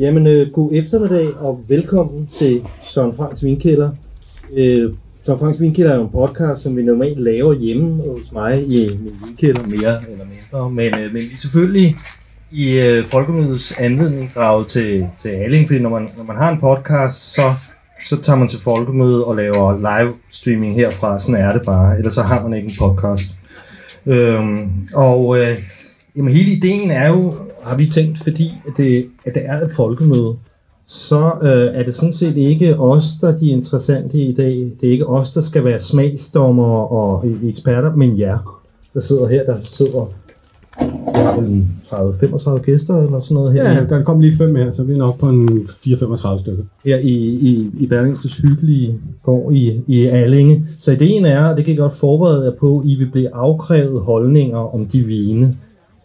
Jamen, øh, god eftermiddag og velkommen til Søren Franks Vinkælder. Øh, Søren Franks Vinkælder er jo en podcast, som vi normalt laver hjemme hos mig i min vinkælder, mere eller mindre. Men, øh, men vi er selvfølgelig i øh, Folkemødets anledning draget til, til Halling, fordi når man, når man har en podcast, så, så tager man til Folkemødet og laver live streaming herfra. Sådan er det bare, ellers så har man ikke en podcast. Øhm, og øh, jamen, hele ideen er jo, har vi tænkt, fordi at det, at det er et folkemøde, så øh, er det sådan set ikke os, der er de interessante i dag. Det er ikke os, der skal være smagsdommer og eksperter, men jer, der sidder her, der sidder jeg har vel 30-35 gæster eller sådan noget her. Ja, der kom lige fem her, så vi er nok på en 4-35 stykker. Her i, i, i Berlingskes hyggelige gård i, i Allinge. Så ideen er, og det kan I godt forberede jer på, I vil blive afkrævet holdninger om de vine.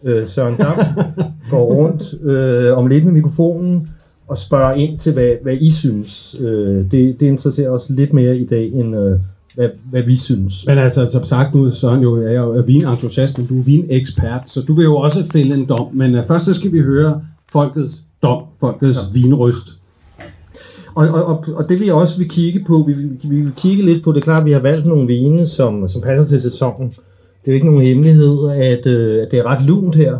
Øh, Søren Dam går rundt øh, om lidt med mikrofonen og spørger ind til, hvad, hvad I synes. Øh, det, det interesserer os lidt mere i dag, end øh, hvad, hvad vi synes. Men altså, som sagt nu, Søren, jo, jeg er jo vinentusiast, men du er vinekspert, så du vil jo også fælde en dom. Men uh, først så skal vi høre folkets dom, folkets ja. vinrøst. Og, og, og, og det vi også vil kigge på, vi, vi, vi vil kigge lidt på, det er klart, at vi har valgt nogle vine, som, som passer til sæsonen. Det er jo ikke nogen hemmelighed, at, øh, at det er ret lunt her.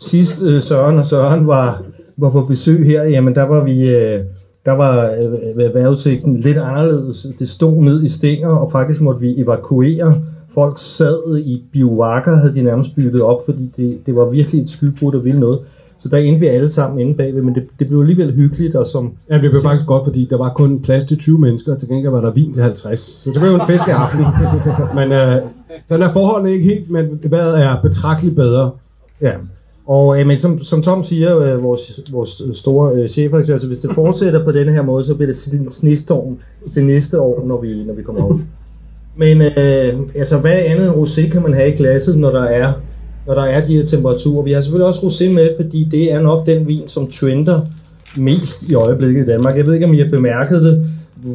Sidst øh, Søren og Søren var, var på besøg her, jamen der var vi... Øh, der var øh, vejrudsigten lidt anderledes. Det stod ned i stænger, og faktisk måtte vi evakuere. Folk sad i biovakker, havde de nærmest bygget op, fordi det, det var virkelig et skybrud, der ville noget. Så der endte vi alle sammen inde bagved, men det, det blev alligevel hyggeligt. Og som, ja, det blev faktisk godt, fordi der var kun plads til 20 mennesker, og til gengæld var der vin til 50. Så det blev jo en festlig aften. men øh, sådan er forholdene ikke helt, men vejret er betragteligt bedre. Ja, og øh, men som, som Tom siger, øh, vores, vores store øh, chef, altså hvis det fortsætter på denne her måde, så bliver det snestorm til næste år, når vi, når vi kommer op. Men øh, altså, hvad andet end rosé kan man have i glasset, når der er når der er de her temperaturer? Vi har selvfølgelig også rosé med, fordi det er nok den vin, som trender mest i øjeblikket i Danmark. Jeg ved ikke, om I har bemærket det,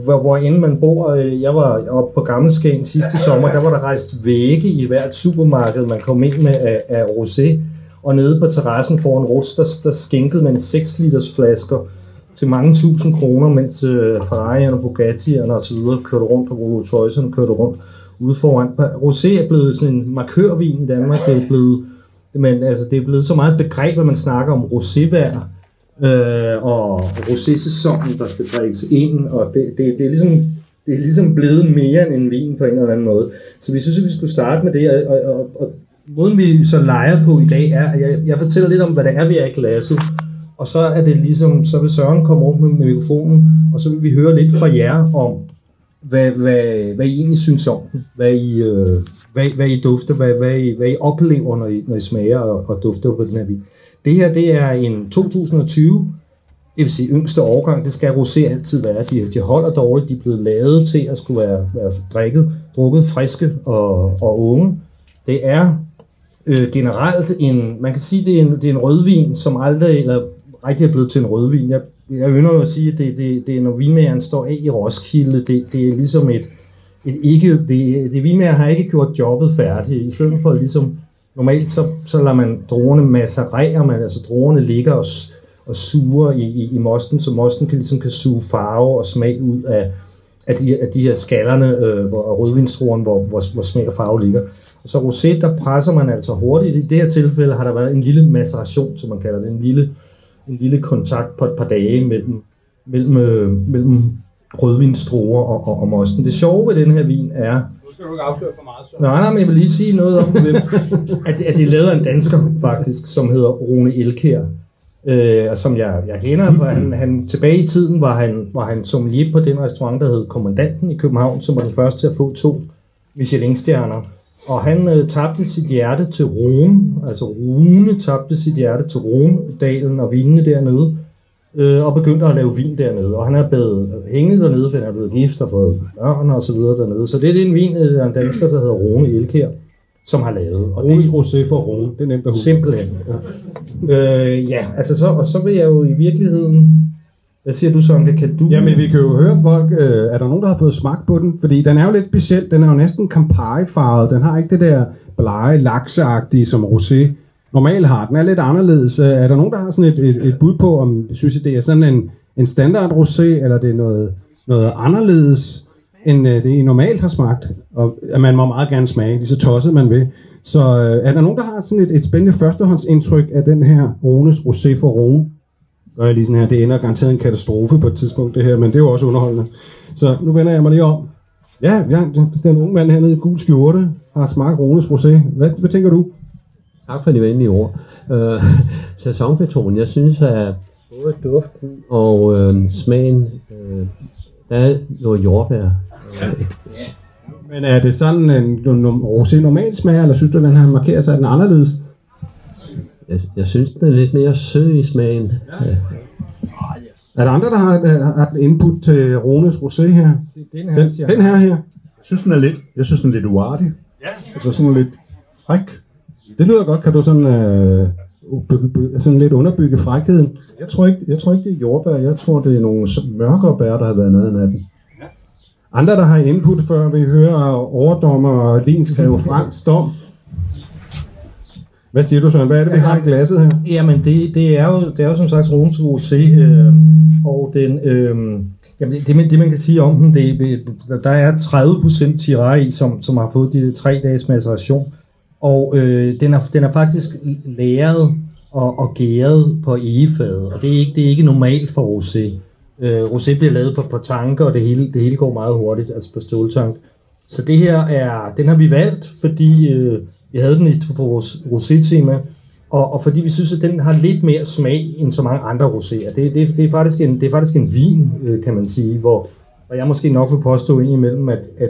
hvor, hvor end man bor. Øh, jeg var oppe på Gammelskagen sidste sommer, der var der rejst vægge i hvert supermarked, man kom ind med af, af rosé. Og nede på terrassen foran Ruts, der, der skænkede man 6 liters flasker til mange tusind kroner, mens øh, Ferrari'erne, Bugatti'erne og videre kørte rundt, og Rolls Royce'erne kørte rundt ude foran. Rosé er blevet sådan en markørvin i Danmark. Det er blevet, men, altså, det er blevet så meget begreb, at man snakker om rosévær øh, og rosé-sæsonen, der skal drikkes ind, og det, det, det er ligesom det er ligesom blevet mere end en vin på en eller anden måde. Så vi synes, at vi skulle starte med det, og, og, og måden vi så leger på i dag er, at jeg, jeg fortæller lidt om, hvad det er, vi er i. Og så er det ligesom, så vil Søren komme rundt med, med mikrofonen, og så vil vi høre lidt fra jer om, hvad, hvad, hvad I egentlig synes om den, hvad I, øh, hvad, hvad I dufter, hvad, hvad, I, hvad I oplever, når I, når I smager og, og dufter på den her vin. Det her, det er en 2020, det vil sige yngste årgang, det skal rosé altid være. De, de holder dårligt, de er blevet lavet til at skulle være, være drikket, drukket friske og, og unge. Det er øh, generelt en, man kan sige, det er en, det er en rødvin, som aldrig, eller rigtig er blevet til en rødvin. Jeg, jeg ønsker at sige, at det, det, det er, når vinmageren står af i Roskilde, det, det er ligesom et, et ikke, det, det vinmager har ikke gjort jobbet færdigt. I stedet for ligesom, normalt så, så lader man druerne masserere, man, altså druerne ligger og, og suger i, i, i mosten, så mosten kan, ligesom kan suge farve og smag ud af, af, de, af de her skallerne øh, hvor, rødvinstrueren, hvor, hvor, hvor smag og farve ligger. Så rosé, der presser man altså hurtigt. I det her tilfælde har der været en lille maceration, som man kalder det, en lille, en lille kontakt på et par dage mellem, mellem, øh, mellem rødvinstruer og, og, og mosten. Det sjove ved den her vin er... Nu skal du ikke afsløre for meget, så. Nej, nej, men jeg vil lige sige noget om, hvem, at, at det er lavet af en dansker, faktisk, som hedder Rune Elkær. Øh, og som jeg, jeg kender, for han, han, tilbage i tiden var han, var han sommelier på den restaurant, der hed Kommandanten i København, som var den første til at få to Michelin-stjerner. Og han øh, tabte sit hjerte til Rune, altså Rune tabte sit hjerte til Rune-dalen og vinene dernede, øh, og begyndte at lave vin dernede. Og han er blevet hængende dernede, for han er blevet gift og fået børn og så videre dernede. Så det, er en vin af en dansker, der hedder Rune Elkær, som har lavet. Og Rones Rosé for Rune, det er nemt at huske. Simpelthen. Ja. Øh, ja, altså så, og så vil jeg jo i virkeligheden... Hvad siger du, Sonke? Kan du... Jamen, vi kan jo høre folk, øh, er der nogen, der har fået smag på den? Fordi den er jo lidt speciel, den er jo næsten Campari-farvet, den har ikke det der blege, lakseagtige, som rosé normalt har. Den er lidt anderledes. Øh, er der nogen, der har sådan et, et, et bud på, om synes I, det er sådan en, en standard rosé, eller det er noget, noget anderledes, end øh, det I normalt har smagt? Og at man må meget gerne smage, lige så tosset man vil. Så øh, er der nogen, der har sådan et, et spændende førstehåndsindtryk af den her Rones Rosé for Rone? Gør jeg lige sådan her, det ender garanteret en katastrofe på et tidspunkt det her, men det er jo også underholdende. Så nu vender jeg mig lige om. Ja, ja den unge mand hernede i gul skjorte har smagt Rones Rosé. Hvad, hvad tænker du? Tak for de venlige ord. Øh, sæsonbeton, jeg synes, at både duften og øh, smagen, øh, der er noget jordbær. Men er det sådan en en rosé normal smag, eller synes du, den her markerer sig, at den er anderledes? Jeg, jeg synes, den er lidt mere sød i smagen. Ja. Er der andre, der har, har haft input til Rones Rosé her? den Den, den her her. Jeg synes, den er lidt, jeg synes, den er lidt uartig. Ja. Altså sådan lidt fræk. Det lyder godt. Kan du sådan, øh, bygge, bygge, sådan lidt underbygge frækheden? Jeg tror, ikke, jeg tror ikke, det er jordbær. Jeg tror, det er nogle mørkere bær, der har været nede af den. Andre, der har input, før vi hører overdommer og Lin skrive Franks dom. Hvad siger du, Søren? Hvad er det, vi har i glasset her? Jamen, det, det, er, jo, det er jo som sagt Rones Rosé, øh, og den, øh, jamen det, man- det, man kan sige om den, det, der er 30% tirar i, som, som har fået de tre dages maceration, og øh, den, er, den er faktisk læret og, og gæret på egefad, og det er ikke, det er ikke normalt for rosé. Øh, rosé bliver lavet på, på tanker, og det hele, det hele går meget hurtigt, altså på ståltank. Så det her er, den har vi valgt, fordi øh, vi havde den i på vores rosé-tema, og, og fordi vi synes, at den har lidt mere smag end så mange andre roséer. Det, det, det, er, faktisk en, det er faktisk en vin, øh, kan man sige, hvor og jeg måske nok vil påstå indimellem, at, at,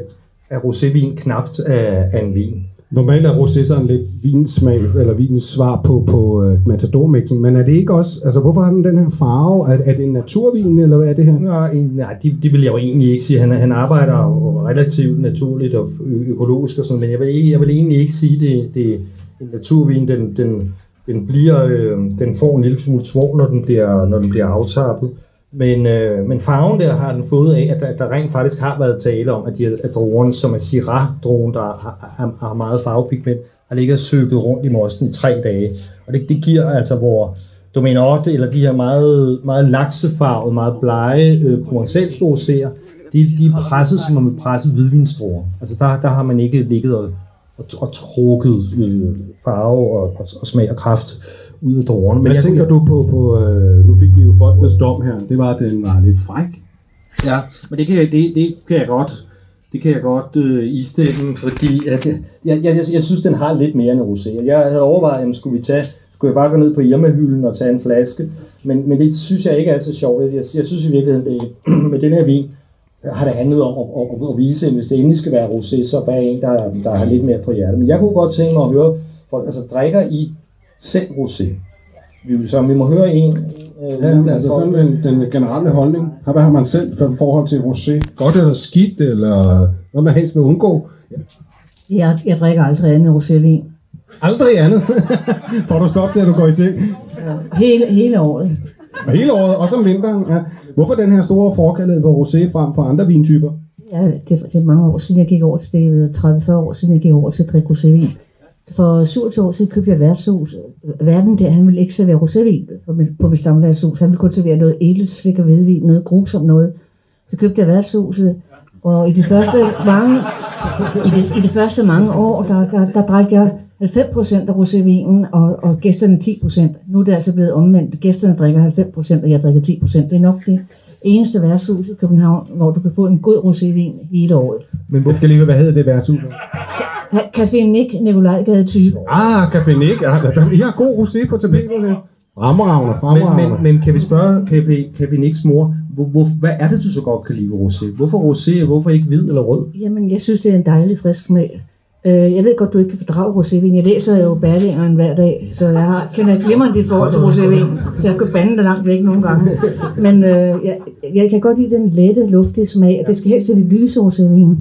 at rosévin knapt er, er en vin. Normalt er rosé sådan lidt vinsmag, eller vinens svar på, på uh, matadormixen, men er det ikke også, altså hvorfor har den den her farve? Er, er det en naturvin, eller hvad er det her? Nej, nej de, de vil jeg jo egentlig ikke sige. Han, han arbejder jo relativt naturligt og ø- økologisk og sådan men jeg vil, ikke, jeg vil egentlig ikke sige, det, det er en naturvin. Den, den, den, bliver, øh, den får en lille smule svår, når den bliver, når den bliver aftappet. Men, øh, men farven der har den fået af, at der, der rent faktisk har været tale om, at, de, at druerne, som er Syrah-druen, der har, har, har meget farvepigment, har ligget og søbet rundt i mosten i tre dage. Og det, det giver altså, hvor Domaine 8, eller de her meget, meget laksefarvede, meget blege øh, provençalske roséer, de, de er presset, som man vil presse hvidvinstruer. Altså der, der har man ikke ligget og, og, og trukket øh, farve og, og, og smag og kraft ud af druerne. Men hvad tænker du på, på øh, nu fik vi jo folkets dom her, det var, at den var lidt fræk. Ja, men det kan, jeg- det, det kan jeg godt, det kan jeg godt øh, istemme, fordi at, jeg, jeg, jeg, jeg synes, den har lidt mere end en rosé. Jeg havde overvejet, jamen, skulle vi tage, skulle jeg bare gå ned på hjemmehylden og tage en flaske, men, men det synes jeg ikke er så sjovt. Jeg, jeg, jeg synes i virkeligheden, det, med den her vin, øh, har det handlet om at, at, at vise, at hvis det endelig skal være rosé, så bare en, der, der har lidt mere på hjertet. Men jeg kunne godt tænke mig at høre, folk, altså drikker I selv rosé? Vi, så vi må høre en. Øh, Ja, altså sådan den, den generelle holdning. Hvad har man selv for forhold til rosé? Godt eller skidt, eller... Hvad man helst vil undgå? Jeg, jeg drikker aldrig andet end rosévin. Aldrig andet. Får du stop til, at du går i seng? Hele, hele året. Hele året, også om vinteren. Ja. Hvorfor den her store forkærlighed for rosé frem for andre vintyper? Ja, det, det er mange år siden, jeg gik over til det. 30-40 år siden, jeg gik over til at drikke rosévin. Så for 27 år siden købte jeg værtshus. Verden der, han ville ikke servere rosévin på mit, stamværtshus. Han ville kun servere noget edelslik og hvidvin, noget grusomt noget. Så købte jeg værtshuset, og i de første mange, i de, i de første mange år, der, der, der drak jeg 90% af rosévinen, og, og gæsterne 10%. Nu er det altså blevet omvendt. Gæsterne drikker 90%, og jeg drikker 10%. Det er nok det eneste værtshus i København, hvor du kan få en god rosévin hele året. Men jeg skal lige høre, hvad hedder det værtshus? Ca- Café Nick, Nikolajgade 20. Ah, Café Nick. Ja, der, I har god rosé på tapeterne. Fremragende, Men, fremragende. men, men kan vi spørge KP, KP Nicks mor, hvor, hvor, hvad er det, du så godt kan lide ved rosé? Hvorfor rosé, og hvorfor ikke hvid eller rød? Jamen, jeg synes, det er en dejlig frisk smag. Øh, jeg ved godt, du ikke kan fordrage rosévin. Jeg læser jo Berlingeren hver dag, så jeg har, kender glimrende dit forhold til rosévin. Så jeg kan bande det langt væk nogle gange. Men øh, jeg, jeg kan godt lide den lette, luftige smag, og det skal helst være lidt lyse rosévin.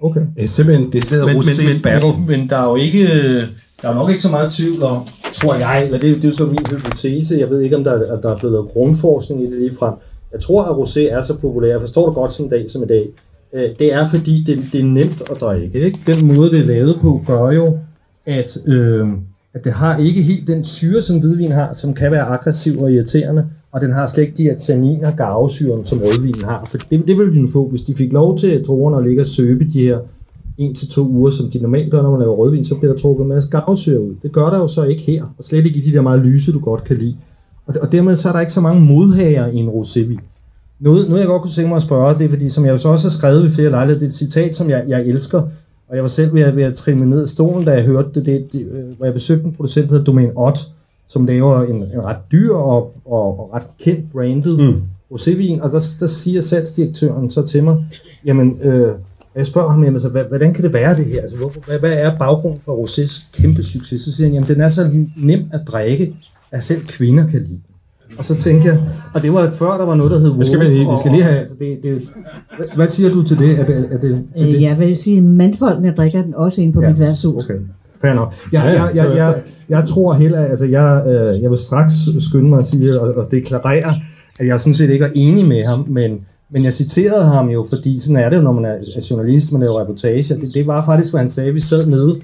Okay. Det er simpelthen det sted Men, rosé men, men, battle. men, men der er jo ikke, øh, der er nok ikke så meget tvivl om, tror jeg, eller det, det er jo så min hypotese, jeg ved ikke, om der, er- at der er blevet lavet grundforskning i det lige frem. Jeg tror, at rosé er så populær, jeg forstår det godt sådan en dag som i dag. Øh, Det er fordi, det, det er nemt at drikke. Ikke? Den måde, det er lavet på, gør jo, at, øh, at det har ikke helt den syre, som hvidvin har, som kan være aggressiv og irriterende, og den har slet ikke de her tanniner, garvesyren, som rødvinen har. For det, det ville de jo få, hvis de fik lov til druerne at ligge og søbe de her en til to uger, som de normalt gør, når man laver rødvin, så bliver der trukket en masse garvesyre ud. Det gør der jo så ikke her, og slet ikke i de der meget lyse, du godt kan lide. Og, og dermed så er der ikke så mange modhager i en rosévin. Noget, noget jeg godt kunne tænke mig at spørge, det er fordi, som jeg jo så også har skrevet ved flere lejligheder, det er et citat, som jeg, jeg elsker, og jeg var selv ved at, ved at trimme ned i stolen, da jeg hørte det, det, det øh, hvor jeg besøgte en producent, der hedder Domain Ott, som laver en, en ret dyr og, og, og ret kendt branded mm. rosévin, og der, der siger salgsdirektøren så til mig, jamen, øh, jeg spørger ham, jamen, altså, hvad, hvordan kan det være det her? Altså, hvorfor, hvad, hvad er baggrunden for Rosés kæmpe succes? Så siger han, jamen, den er så nem at drikke, at selv kvinder kan lide. Og så tænker jeg, og det var før, der var noget, der hed Vi skal, woke, vi, vi og- skal lige have... Altså, det, det, hvad, hvad siger du til det? Er det, er det, til Øh, det? jeg vil sige, at mandfolkene drikker den også ind på Ja, mit værtshus. Okay, fair nok. Jeg, Ja, jeg, jeg, jeg, jeg tror heller, altså jeg, øh, jeg vil straks skynde mig at sige og, og deklarere, at jeg sådan set ikke er enig med ham, men, men jeg citerede ham jo, fordi sådan er det når man er, er journalist, man laver reportager. Det, det var faktisk, hvad han sagde. Vi sad nede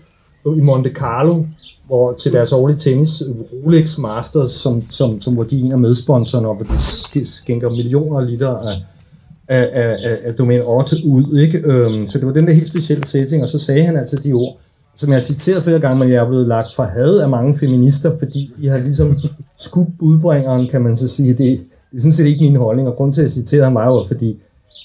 i Monte Carlo, hvor til deres årlige tennis, Rolex Masters, som, som, som var de en af medsponsorerne, og hvor de sk- skænker millioner liter af, af, af, af, Domain Ott ud. Ikke? Øhm, så det var den der helt specielle setting, og så sagde han altså de ord, som jeg har citeret flere gange, men jeg er blevet lagt for had af mange feminister, fordi de har ligesom skudt budbringeren, kan man så sige. Det, det er sådan set ikke min holdning, og grund til at jeg citerede ham var fordi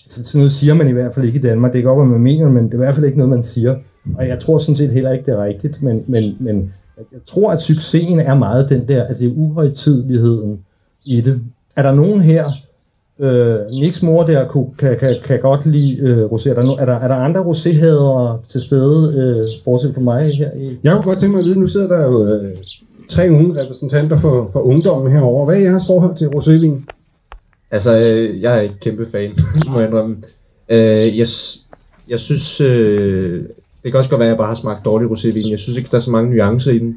så sådan noget siger man i hvert fald ikke i Danmark. Det kan godt være, man mener, men det er i hvert fald ikke noget, man siger. Og jeg tror sådan set heller ikke, det er rigtigt, men, men, men jeg tror, at succesen er meget den der, at det er uhøjtidligheden i det. Er der nogen her, øh, Niks mor der kunne, kan, kan, kan godt lide øh, rosé. Er der, no, er, der, er der andre roséhadere til stede, øh, bortset fra mig her? I? Jeg kunne godt tænke mig at vide, nu sidder der jo øh, tre unge repræsentanter for, for ungdommen herovre. Hvad er jeres forhold til rosévin? Altså, øh, jeg er ikke kæmpe fan, må jeg indrømme. Øh, jeg, jeg synes, øh, det kan også godt være, at jeg bare har smagt dårlig rosévin. Jeg synes ikke, der er så mange nuancer i den.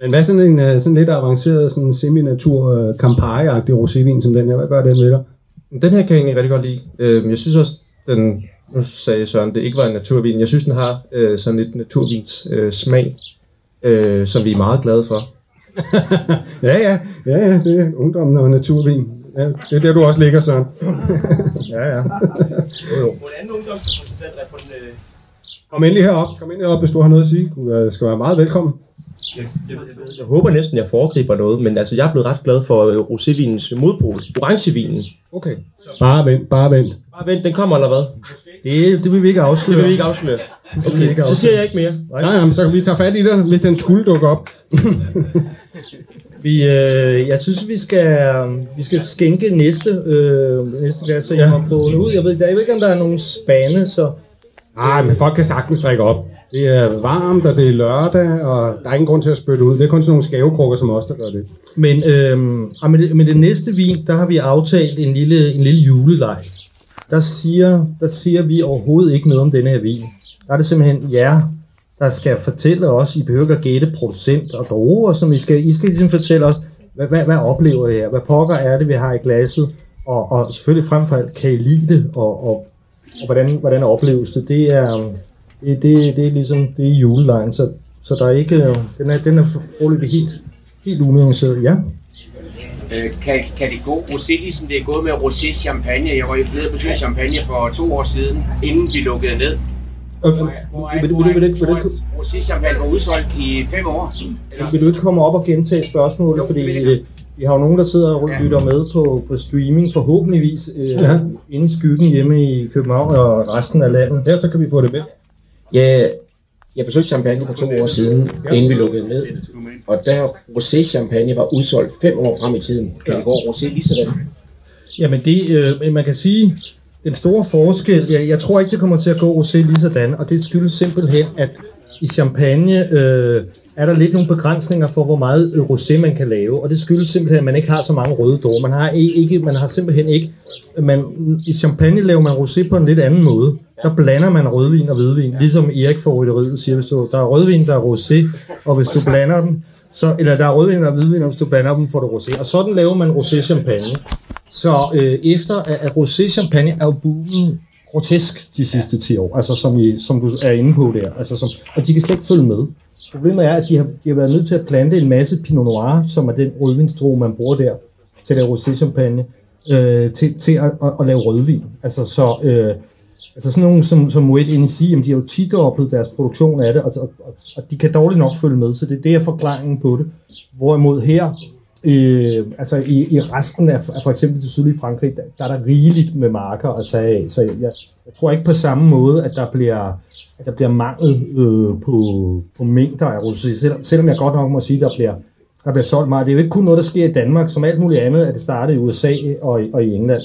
Men hvad er sådan en øh, sådan lidt avanceret, sådan semi-natur øh, Campari-agtig rosévin som den her? Hvad gør den ved dig? Den her kan jeg egentlig rigtig godt lide. Øh, jeg synes også, den, nu sagde Søren, det ikke var en naturvin. Jeg synes, den har øh, sådan lidt naturvins øh, smag, øh, som vi er meget glade for. Ja, ja, ja, ja, det er ungdommen og naturvin. Ja, det er der, du også ligger, Søren. Ja, ja. Hvordan ungdomsrepræsentant repræsenterer Kom endelig herop. Kom endelig herop, hvis du har noget at sige. Du øh, skal være meget velkommen. Jeg, jeg, jeg, jeg håber næsten, jeg foregriber noget, men altså, jeg er blevet ret glad for øh, rosévinens modpol, orangevinen. Okay. Bare vent, bare vent. Bare vent, den kommer eller hvad? Det, det vil vi ikke Det afsløre. vil vi ikke afsløre. Okay, ikke så siger jeg ikke mere. Nej, jamen, så kan vi tage fat i det, hvis den skulle dukke op. Vi, øh, jeg synes, vi skal, vi skal skænke næste, øh, næste glas, så jeg ja. på ud. Jeg ved, jeg ved ikke, om der er nogen spande, så... Nej, men folk kan sagtens drikke op. Det er varmt, og det er lørdag, og der er ingen grund til at spytte ud. Det er kun sådan nogle skavekrukker som os, der gør det. Men øhm, ah, øh, med, det, med det næste vin, der har vi aftalt en lille, en lille juleleg. Der siger, der siger vi overhovedet ikke noget om denne her vin. Der er det simpelthen jer, der skal fortælle os, I behøver ikke at gætte producent og druer, som I skal, I skal ligesom fortælle os, hvad, hvad, hvad oplever I her? Hvad pokker er det, vi har i glasset? Og, og selvfølgelig frem for alt, kan I lide det? Og, og, og hvordan, hvordan opleves det? Det er, øhm, det, det, det er ligesom det er julelejen, så, så der er ikke, øh, den er, den er foreløbig helt, helt unuanceret. Ja. Øh, kan, kan det gå rosé, ligesom det er gået med rosé champagne? Jeg var jo nede og besøgte champagne for to år siden, inden vi lukkede ned. Vil, rosé-champagne var udsolgt i fem år. Eller? Vil du ikke komme op og gentage spørgsmålet, Jo, fordi jeg øh, vi har jo nogen, der sidder og Ja. lytter med på, på streaming, forhåbentligvis øh, Ja. ja. inde i skyggen hjemme i København og resten af landet. Ja, så kan vi få det med. Jeg, jeg besøgte Champagne for to år siden, inden vi lukkede ned. Og der rosé-champagne var udsolgt fem år frem i tiden. Kan det gå rosé lige sådan? Jamen det, øh, man kan sige, den store forskel, jeg, jeg tror ikke, det kommer til at gå rosé lige sådan, og det skyldes simpelthen, at i champagne øh, er der lidt nogle begrænsninger for, hvor meget rosé man kan lave, og det skyldes simpelthen, at man ikke har så mange røde druer. Man har, ikke, man har simpelthen ikke, man, i champagne laver man rosé på en lidt anden måde. Der blander man rødvin og hvidvin, ligesom Erik for rytteriet siger, hvis du, der er rødvin, der er rosé, og hvis du blander dem, så, eller der er rødvin og hvidvin, og hvis du blander dem, får du rosé. Og sådan laver man rosé champagne. Så øh, efter at, at rosé champagne er jo grotesk de sidste 10 år, altså som, I, som du er inde på der, altså som, og de kan slet ikke følge med. Problemet er, at de har, de har været nødt til at plante en masse Pinot Noir, som er den rødvinsdrue, man bruger der, til at lave rosé champagne, øh, til, til at, at, at lave rødvin. Altså så, øh, altså sådan nogle som, som Moet NC, jamen de har jo tidoblet deres produktion af det, og, og, og, og de kan dårligt nok følge med, så det, det er forklaringen på det. Hvorimod her, øh, altså i, i resten af, af for eksempel det sydlige Frankrig, der, der er der rigeligt med marker at tage af, så jeg, jeg, tror ikke på samme måde, at der bliver, at der bliver mangel øh, på, på mængder af rosé, selvom, selvom jeg godt nok må sige, at der bliver, der bliver solgt meget. Det er jo ikke kun noget, der sker i Danmark, som alt muligt andet, at det startede i USA og, og i England.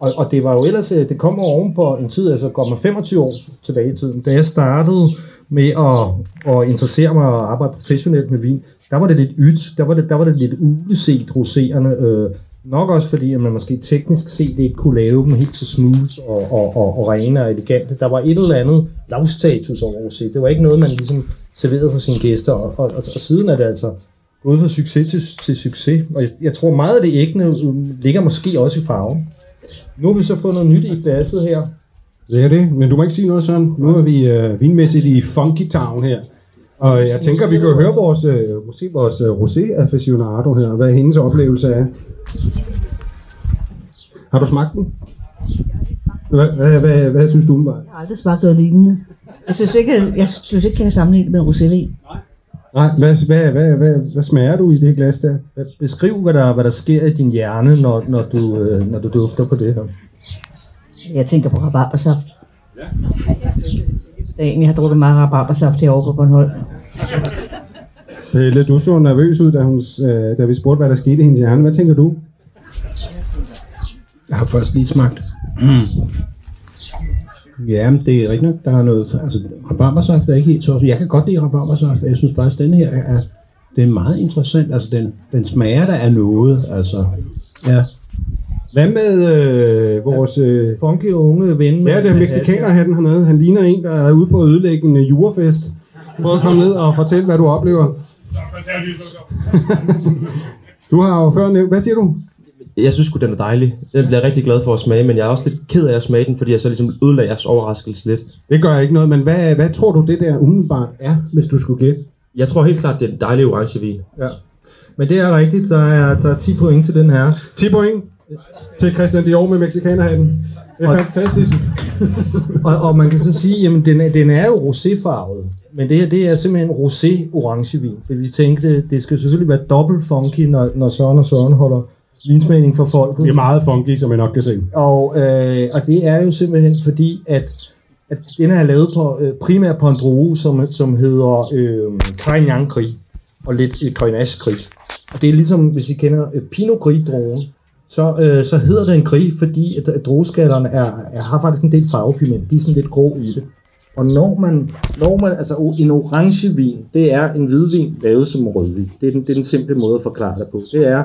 Og, og det var jo ellers, øh, det kommer oven på en tid, altså går man 25 år tilbage i tiden, da jeg startede med at, at interessere mig og arbejde professionelt med vin, der var det lidt ydt, der var det, der var det lidt uleset roserende, øh, nok også fordi, at man måske teknisk set ikke kunne lave dem helt så smooth og, og, og, og rene og elegante. Der var et eller andet lavstatus over rosé. Det var ikke noget, man ligesom serverede for sine gæster, og, og, og, og siden er det altså gået fra succes til, til succes. Og jeg, jeg tror meget af det ægne øh, ligger måske også i farven. Nu har vi så fået noget nyt i glasset her. Det er det, men du må ikke sige noget sådan. Nu er vi øh, vinmæssigt i Funky Town her. Og jeg tænker, vi kan høre vores, øh, måske vores øh, rosé aficionado her, hvad hendes oplevelse er. Har du smagt den? Hvad, hvad, hvad, hvad synes du umiddelbart? Jeg har aldrig smagt noget lignende. Jeg synes ikke, jeg synes ikke, jeg kan sammenligne det med en rosévin. Nej, hvad, hvad, hvad, hvad, hvad smager du i det glas der? Beskriv, hvad der, hvad der sker i din hjerne, når, når, du, øh, når du dufter på det her. Jeg tænker på rabarbersaft. Ja. Dagen, jeg har drukket meget rabarbersaft herovre på Bornholm. Pelle, du så nervøs ud, da, hun, øh, da vi spurgte, hvad der skete i hendes hjerne. Hvad tænker du? Jeg har først lige smagt. Mm. Ja, men det er rigtigt nok, der er noget... Altså, rabarbersaft er ikke helt tosset. Jeg kan godt lide rabarbersaft, og jeg synes faktisk, at denne her er, det er meget interessant. Altså, den, den smager der af noget. Altså, ja. Hvad med øh, vores... Øh, funky unge ven? Ja, det er mexikanerhatten hernede. Han ligner en, der er ude på at ødelægge en øh, jurefest. Prøv at komme ned og fortælle, hvad du oplever. du har jo før nævnt... Hvad siger du? Jeg synes sgu, den er dejlig. Den bliver jeg rigtig glad for at smage, men jeg er også lidt ked af at smage den, fordi jeg så ligesom ødelagde jeres overraskelse lidt. Det gør ikke noget, men hvad, hvad tror du, det der umiddelbart er, hvis du skulle gætte? Jeg tror helt klart, det er en dejlig orange vin. Ja. Men det er rigtigt, der er, der er 10 point til den her. 10 point til Christian Dior med mexikanerhatten. Det er Og- fantastisk. og, og man kan så sige, jamen den er, den er jo roséfarvet, men det her det er simpelthen rosé orangevin, for vi tænkte, det skal selvfølgelig være dobbelt funky, når, når Søren og Søren holder vinsmagning for folket. Det er meget funky, som jeg nok kan se. Og, øh, og det er jo simpelthen fordi, at, at den er lavet på, øh, primært på en drue, som, som hedder øh, Carignan Gris, og lidt øh, Grenache Gris. Og det er ligesom, hvis I kender øh, Pinot Gris druen, så, øh, så hedder den gris, fordi at, at drueskallerne er, er, har faktisk en del farvepigment. De er sådan lidt grå i det. Og når man, når man, altså en orange vin, det er en hvidvin lavet som rødvin. Det er, den, det er den simple måde at forklare det på. Det er,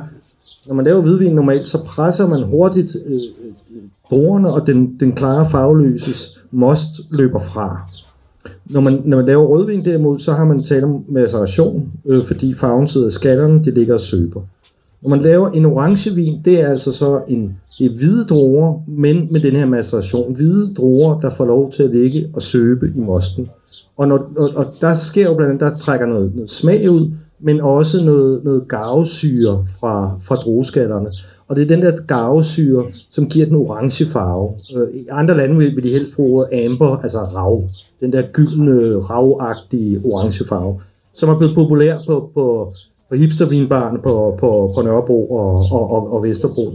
når man laver hvidvin normalt, så presser man hurtigt øh, øh druerne, og den, den klare farveløses most løber fra. Når man, når man laver rødvin derimod, så har man tale om maceration, øh, fordi farven sidder i skallerne, de ligger og søber. Når man laver en orangevin, det er altså så en det er hvide druer, men med den her maceration. Hvide druer, der får lov til at ligge og søbe i mosten. Og, når, og, og der sker jo blandt andet, der trækker noget, noget smag ud, men også noget, noget garvesyre fra, fra drueskallerne. Og det er den der garvesyre, som giver den orange farve. Øh, I andre lande vil, vil de helst bruge amber, altså rav. Den der gyldne, ravagtige orange farve, som er blevet populær på, på, på hipstervinbarne på, på, på Nørrebro og, og, og, og Vesterbro.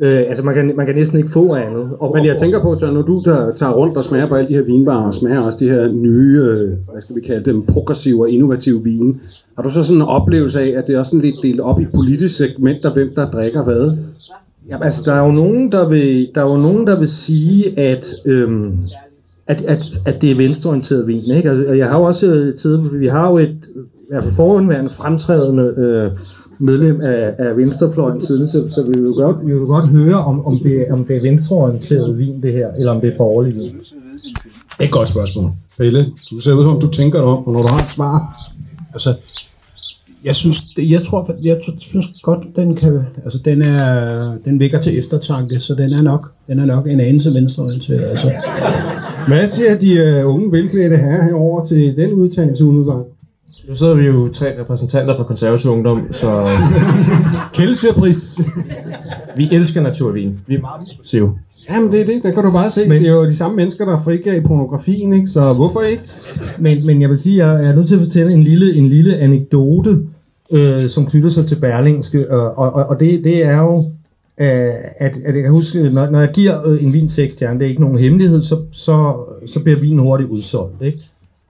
Øh, altså man kan, man kan næsten ikke få andet. Og, Men jeg tænker på, Tør, når du der tager rundt og smager på alle de her vinbarer, og smager også de her nye, øh, hvad skal vi kalde dem, progressive og innovative vine, har du så sådan en oplevelse af, at det er også sådan lidt delt op i politiske segmenter, hvem der drikker hvad? Ja, altså, der er jo nogen, der vil, der er jo nogen, der vil sige, at, øhm, at, at, at det er venstreorienteret vin. Ikke? Altså, jeg har jo også tid, vi har jo et i hvert fald forhåndværende fremtrædende øh, medlem af, af venstrefløjen siden, så, så vi vil godt, vi vil godt høre, om, om, det, om det er venstreorienteret vin, det her, eller om det er borgerlig vin. Det er et godt spørgsmål. Pelle, du ser ud som om, du tænker dig om, og når du har et svar, Altså, jeg synes, det- jeg tror, jeg synes godt, den kan, altså den er, den vækker til eftertanke, så den er nok, den er nok en anelse venstreorienteret. Altså, hvad siger de øh, unge velklædte herrer herover til den udtalelse umiddelbart? Nu sidder vi jo tre repræsentanter for konservativ ungdom, så Kældesyrpris. vi elsker naturvin. Vi er meget progressive. Jamen det er det, der kan du bare se. Men, det er jo de samme mennesker, der frigav pornografien, ikke? Så hvorfor ikke? Men, men jeg vil sige, jeg er nødt til at fortælle en lille, en lille anekdote, øh, som knytter sig til Berlingske, øh, og, og, og det, det er jo, øh, at, at jeg kan huske, når, når jeg giver øh, en vin 6 stjerner, det er ikke nogen hemmelighed, så, så, så bliver vinen hurtigt udsolgt. Ikke?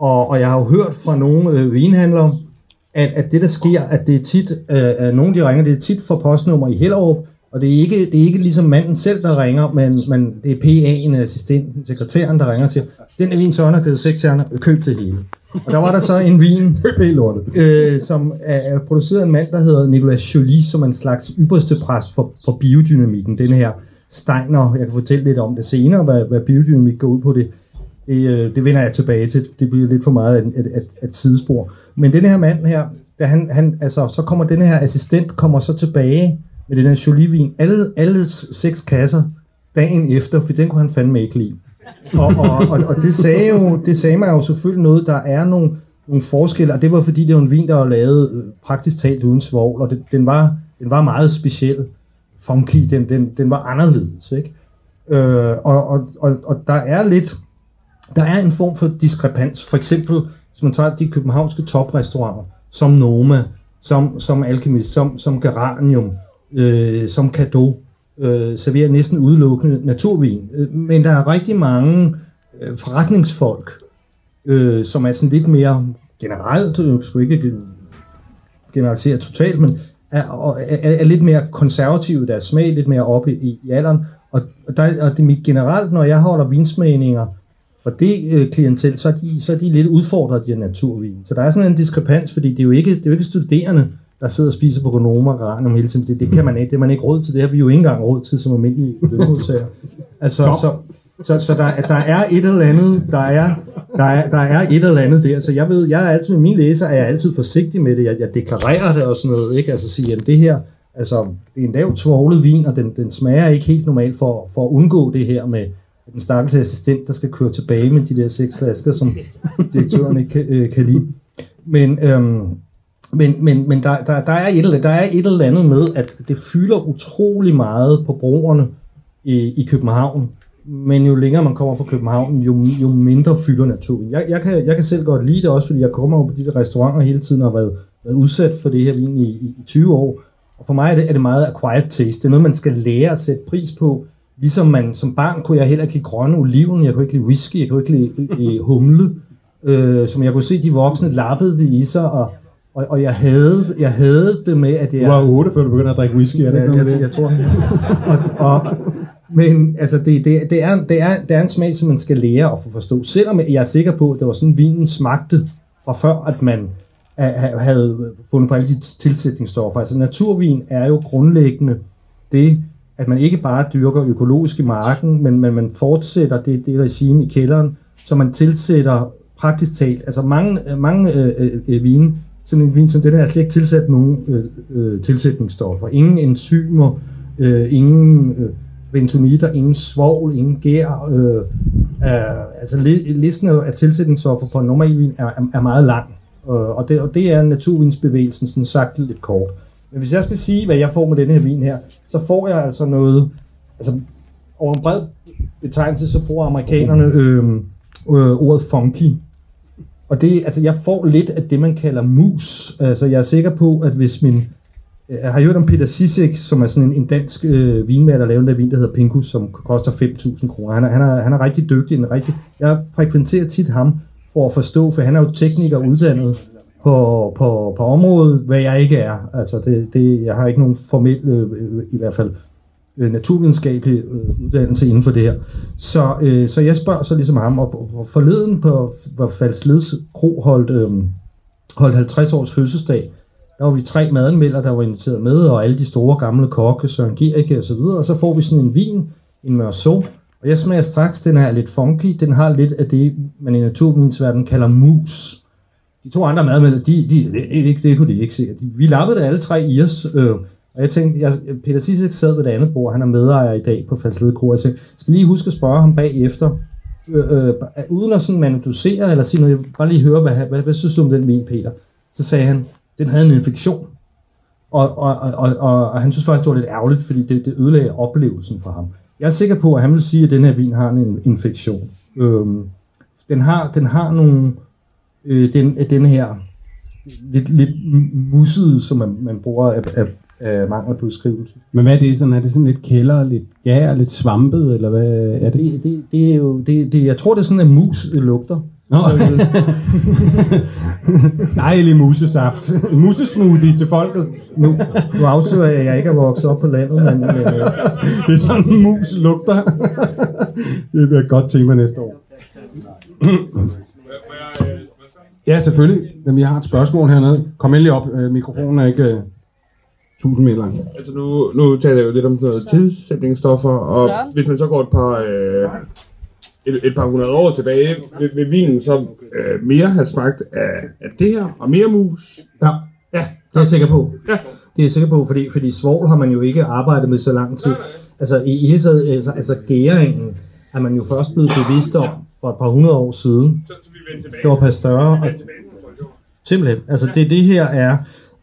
Og, og jeg har jo hørt fra nogle øh, vinhandlere, at, at det der sker, at det er tit, øh, at nogen de ringer, det er tit for postnummer i Hellerup, og det er ikke, det er ikke ligesom manden selv, der ringer, men, men det er PA'en, assistenten, sekretæren, der ringer og siger, den er vin Søren har givet seks stjerner, køb det hele. Og der var der så en vin, øh, som er, er produceret af en mand, der hedder Nicolas Joly, som er en slags ypperste præst for, for biodynamikken. Den her Steiner, jeg kan fortælle lidt om det senere, hvad, hvad biodynamik går ud på det. Det, øh, det vender jeg tilbage til. Det bliver lidt for meget at, et, et, et sidespor. Men den her mand her, da han, han, altså, så kommer den her assistent kommer så tilbage med den her Jolie-vin. Alle, alle seks kasser dagen efter, for den kunne han fandme ikke lide. Og, og, og, og det, sagde jo, det sagde mig jo selvfølgelig noget, der er nogle, nogle forskelle, og det var fordi, det var en vin, der var lavet øh, praktisk talt uden svovl, og det, den, var, den var meget speciel, funky, den, den, den var anderledes, ikke? Øh, og, og, og, og der er lidt, der er en form for diskrepans. For eksempel, hvis man tager de københavnske toprestauranter, som Noma, som, som Alchemist, som, som Geranium, øh, som Cadeau, øh, serverer næsten udelukkende naturvin. Øh, men der er rigtig mange øh, forretningsfolk, øh, som er sådan lidt mere generelt, øh, jeg skulle ikke generalisere totalt, men er, er, er, er lidt mere konservative i deres smag, lidt mere oppe i, i alderen. Og, og, der, og det er mit generelt, når jeg holder vinsmagninger for det øh, klientel, så er, de, så er de lidt udfordret de her naturvin. Så der er sådan en diskrepans, fordi det er jo ikke, det er jo ikke studerende, der sidder og spiser på Gonoma og Geranium hele tiden. Det, det kan man ikke. Det er man ikke råd til. Det har vi jo ikke engang råd til som almindelige lønmodtagere. Altså, så, så, så der, der er et eller andet, der er, der, er, der er et eller andet der. Så jeg ved, jeg er altid mine læser, er jeg altid forsigtig med det. Jeg, jeg deklarerer det og sådan noget, ikke? Altså sige, at det her, altså, det er en lavt svoglet vin, og den, den smager ikke helt normalt for, for at undgå det her med den stakkels assistent, der skal køre tilbage med de der seks flasker, som direktøren ikke kan, øh, kan lide. Men, øhm, men, men, men der, der, der, er et, eller- der er et eller andet med, at det fylder utrolig meget på brugerne i, i København. Men jo længere man kommer fra København, jo, jo mindre fylder naturen. Jeg, jeg, kan, jeg kan selv godt lide det også, fordi jeg kommer jo på de der restauranter hele tiden og har været, været udsat for det her vin i, i, i 20 år. Og for mig er det, er det meget acquired taste. Det er noget, man skal lære at sætte pris på. Ligesom man som barn kunne jeg heller ikke lide grønne oliven, jeg kunne ikke lide whisky, jeg kunne ikke lide, lide humle. Øh, som jeg kunne se, de voksne lappede det i sig, og, og, og jeg, havde, jeg havde det med, at det Du var 8, før du begyndte at drikke whisky, er det ikke noget jeg, jeg, jeg tror. og, og, men altså, det, det, det, er, det, er, det er en smag, som man skal lære at få forstå. Selvom jeg er sikker på, at det var sådan, vinen smagte fra før, at man ha- ha- havde fundet på alle de tilsætningsstoffer. Altså naturvin er jo grundlæggende det, at man ikke bare dyrker økologisk i marken, men, men man fortsætter det, det regime i kælderen, så man tilsætter praktisk talt, altså mange, mange øh, øh, vine, sådan en vin som den her, er slet ikke tilsat nogen øh, øh, tilsætningsstoffer. Ingen enzymer, øh, ingen øh, bentonitter, ingen svovl, ingen gær. Øh, øh, altså listen af tilsætningsstoffer på en normal vin er, er, er meget lang. Øh, og, det, og det er naturvinsbevægelsen sådan sagt lidt kort. Men hvis jeg skal sige, hvad jeg får med denne her vin her, så får jeg altså noget, altså over en bred betegnelse, så bruger amerikanerne øh, øh, ordet funky. Og det, altså jeg får lidt af det, man kalder mus. Altså jeg er sikker på, at hvis min... Jeg har hørt om Peter Sisek, som er sådan en, en dansk øh, vinmager, der laver den der vin, der hedder Pinkus, som koster 5.000 kroner. Han er, han, er, han er rigtig dygtig. En rigtig, jeg frekventerer tit ham for at forstå, for han er jo tekniker uddannet på, på, på området, hvad jeg ikke er. Altså det, det, jeg har ikke nogen formel, øh, øh, i hvert fald øh, naturvidenskabelig øh, uddannelse inden for det her. Så, øh, så jeg spørger så ligesom ham, og, og forleden på, hvor Falsleds Kro holdt, øh, holdt 50 års fødselsdag, der var vi tre madanmeldere, der var inviteret med, og alle de store gamle kokke, Søren Gericke og så videre, og så får vi sådan en vin, en Meursault, og jeg smager straks, den er lidt funky, den har lidt af det, man i naturvidenskabsverdenen kalder mus. De to andre madmænd, de, de, det, det, det kunne de ikke se. De, vi lappede det alle tre i os, øh, og jeg tænkte, jeg, Peter Sissek sad ved det andet bord, han er medejer i dag på Falslede Kro, jeg tænkte, skal lige huske at spørge ham bagefter, øh, øh, uden at sådan manudusere eller sige noget, bare lige høre, hvad, hvad, hvad synes du om den vin, Peter? Så sagde han, den havde en infektion. Og, og, og, og, og han synes faktisk, det var lidt ærgerligt, fordi det, det ødelagde oplevelsen for ham. Jeg er sikker på, at han vil sige, at den her vin har en infektion. Øhm, den, har, den har nogle, øh, den, den her lidt, lidt mussede, som man, man bruger af, af, af mangel på beskrivelse. Men hvad er det sådan? Er det sådan lidt kælder, lidt gær, lidt svampet, eller hvad er det? Det, det, det er jo, det, det, jeg tror, det er sådan, at mus lugter. Nå. Dejlig musesaft. Musesmoothie til folket. Nu, nu afslører jeg, at jeg ikke er vokset op på landet, men, men øh, det er sådan, en mus lugter. det bliver et godt tema næste år. ja, selvfølgelig. Men vi har et spørgsmål hernede. Kom endelig op. Øh, Mikrofonen er ikke uh, 1000 meter lang. Altså nu, nu taler jeg jo lidt om sådan noget tilsætningsstoffer, og hvis man så går et par, øh, et, et par hundrede år tilbage, vil, vil vinen så øh, mere have smagt af, af det her, og mere mus? Ja. Ja, det er jeg sikker på. Ja. Det er jeg sikker på, fordi, fordi svovl har man jo ikke arbejdet med så lang tid. Altså i, i hele taget, altså, altså gæringen er man jo først blevet bevidst om for et par hundrede år siden. Det var Pasteur. Og, simpelthen. Altså det, det her er,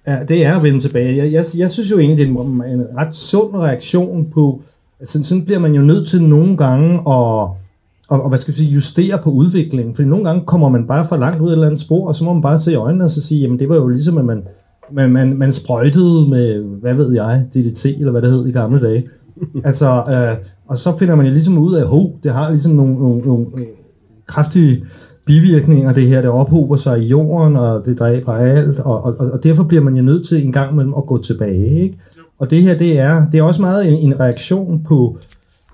er, det er at vende tilbage. Jeg, jeg, jeg synes jo egentlig, det er en, en ret sund reaktion på, altså sådan bliver man jo nødt til nogle gange at, og, og hvad skal vi sige, justere på udviklingen. Fordi nogle gange kommer man bare for langt ud af et eller andet spor, og så må man bare se i øjnene og så sige, jamen det var jo ligesom, at man, man, man, man sprøjtede med, hvad ved jeg, DDT, eller hvad det hed i gamle dage. altså, øh, og så finder man jo ligesom ud af, at det har ligesom nogle, nogle, nogle kraftige bivirkninger, det her, det ophober sig i jorden, og det dræber alt, og, og, og derfor bliver man jo nødt til en gang imellem at gå tilbage. Ikke? Og det her, det er, det er også meget en, en reaktion på,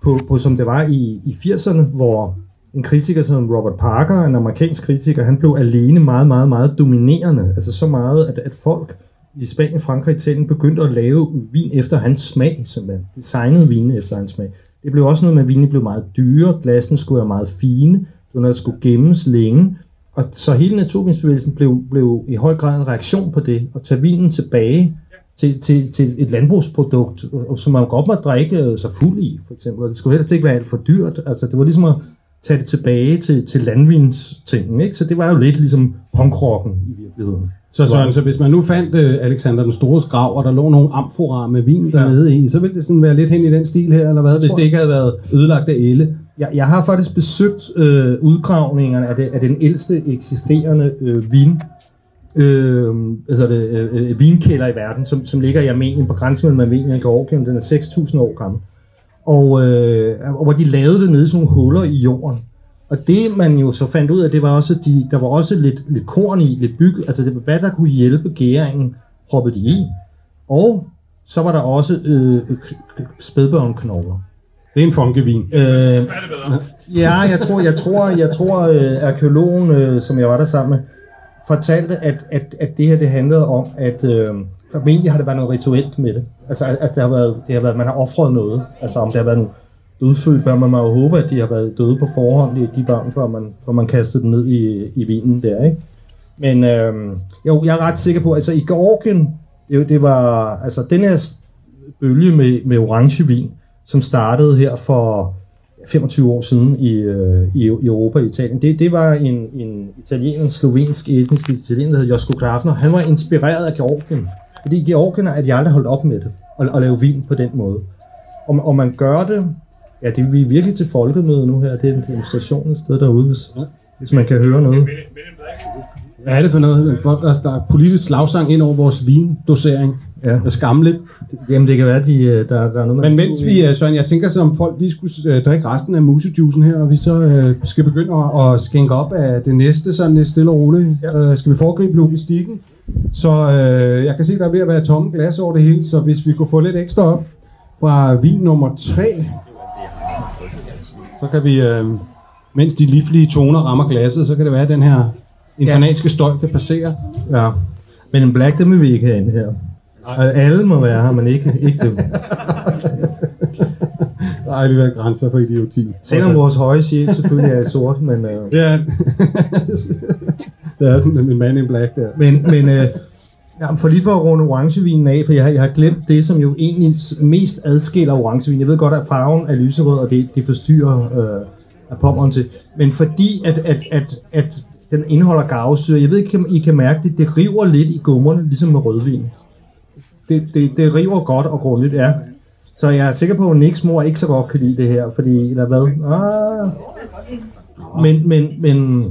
på, på, som det var i, i 80'erne, hvor en kritiker som Robert Parker, en amerikansk kritiker, han blev alene meget, meget, meget dominerende. Altså så meget, at, at folk i Spanien, Frankrig, Italien begyndte at lave vin efter hans smag, simpelthen. Designede vin efter hans smag. Det blev også noget med, at vinene blev meget dyre, glassene skulle være meget fine, der skulle gemmes længe. Og så hele naturvinsbevægelsen blev, blev i høj grad en reaktion på det, og tage vinen tilbage til, til, til et landbrugsprodukt, som man godt må drikke sig fuld i, for eksempel. Og det skulle helst ikke være alt for dyrt. Altså, det var ligesom at tage det tilbage til, til landvinstingen, ikke? Så det var jo lidt ligesom punkrocken i virkeligheden. Så Søren, så hvis man nu fandt uh, Alexander den Store grav, og der lå nogle amforaer med vin dernede ja. i, så ville det sådan være lidt hen i den stil her, eller hvad, hvis det ikke havde været ødelagt af elle? Jeg, jeg har faktisk besøgt øh, udgravningerne af, det, af den ældste eksisterende øh, vin øh, altså det, øh, øh, vinkælder i verden, som, som ligger i Armenien på grænsen mellem Armenien og Georgien. Den er 6.000 år gammel. Og, øh, og hvor de lavede det nede i sådan nogle huller i jorden. Og det man jo så fandt ud af, det var også, de, der var også lidt, lidt korn i, lidt byg, altså det var, hvad der kunne hjælpe gæringen, proppede de i. Og så var der også øh, øh spædbørnknogler. Det er en funkevin. Øh, ja, jeg tror, jeg tror, jeg tror, øh, arkeologen, øh, som jeg var der sammen med, fortalte, at, at, at det her det handlede om, at øh, formentlig har det været noget rituelt med det. Altså, at, at det har været, det har været, man har offret noget. Altså, om det har været nogle dødfødt børn, man må jo håbe, at de har været døde på forhånd, de børn, før man, før man kastede dem ned i, i vinen der, ikke? Men øh, jo, jeg er ret sikker på, altså i Georgien, det, det var, altså den her bølge med, med orange vin, som startede her for 25 år siden i, øh, i, i Europa og Italien. Det, det var en, en italiener, en slovensk etnisk italiener, der hed Josko Grafner. Han var inspireret af Georgien. Fordi georgierne er de aldrig holdt op med det, at, at lave vin på den måde. Og, og man gør det, ja, det er vi er virkelig til folkemøde nu her, det er en demonstration et sted derude, hvis, hvis man kan høre noget. Hvad er det for noget? Der der er politisk slagsang ind over vores vindosering. Ja. Det er skamligt. Jamen det kan være, de, øh, der, der er noget Men mens vi, øh, Søren, jeg tænker så, om folk lige skulle øh, drikke resten af musejuicen her, og vi så øh, skal begynde at, at skænke op af det næste, sådan lidt stille og roligt. Ja. Øh, skal vi foregribe logistikken? Så øh, jeg kan se, der er ved at være tomme glas over det hele, så hvis vi kunne få lidt ekstra op fra vin nummer 3, så kan vi, øh, mens de livlige toner rammer glasset, så kan det være, at den her infernalske støj kan passere. Ja. Men en black, det vil vi ikke have ind her. Og alle må være her, men ikke, ikke dem. Der er alligevel grænser for idioti. Selvom vores høje chef selvfølgelig er sort, men... Øh, Ja, det er den, min man in black der. Men, men øh, ja, for lige for at runde orangevinen af, for jeg, har- jeg har glemt det, som jo egentlig mest adskiller orangevin. Jeg ved godt, at farven er lyserød, og det, det forstyrrer øh, af pommeren til. Men fordi at, at, at, at den indeholder garvesyre, jeg ved ikke, om I kan mærke det, det river lidt i gummerne, ligesom med rødvin. Det, det, det river godt og grundigt, ja. Så jeg er sikker på, at Nicks mor ikke så godt kan lide det her, fordi, eller hvad? Ah. Men, men, men,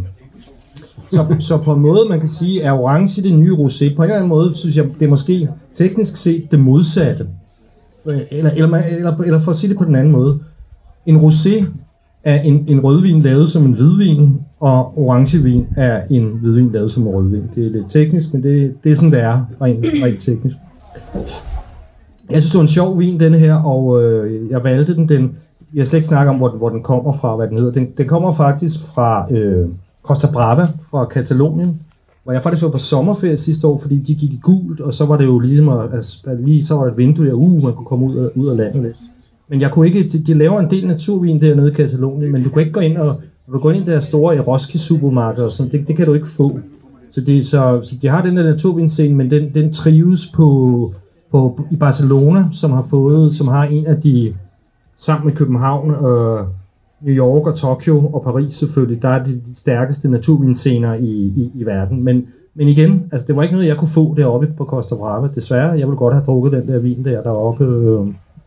så, så på en måde, man kan sige, er orange det nye rosé. På en eller anden måde, synes jeg, det er måske teknisk set det modsatte. Eller, eller, eller, eller for at sige det på den anden måde. En rosé er en, en rødvin lavet som en hvidvin, og orangevin er en hvidvin lavet som en rødvin. Det er lidt teknisk, men det, det er sådan, det er, rent, rent teknisk. Jeg synes, det var en sjov vin, denne her, og øh, jeg valgte den. den jeg slet ikke snakke om, hvor, den- hvor den kommer fra, hvad den hedder. Den, den kommer faktisk fra øh, Costa Brava, fra Katalonien, hvor jeg faktisk var på sommerferie sidste år, fordi de gik i gult, og så var det jo ligesom, at, at lige så var der et vindue der, uh, man kunne komme ud af, ud af landet lidt. Men jeg kunne ikke, de, de laver en del naturvin dernede i Katalonien, men du kan ikke gå ind og, når du går ind i deres store Eroski supermarked og sådan, det, det kan du ikke få. Så, det, så, så de har den der naturvinscene, men den, den trives på, på, i Barcelona, som har fået, som har en af de, sammen med København, øh, New York og Tokyo og Paris selvfølgelig, der er de stærkeste naturvinscener i, i, i verden. Men, men igen, altså det var ikke noget, jeg kunne få deroppe på Costa Brava. Desværre, jeg ville godt have drukket den der vin der deroppe, øh,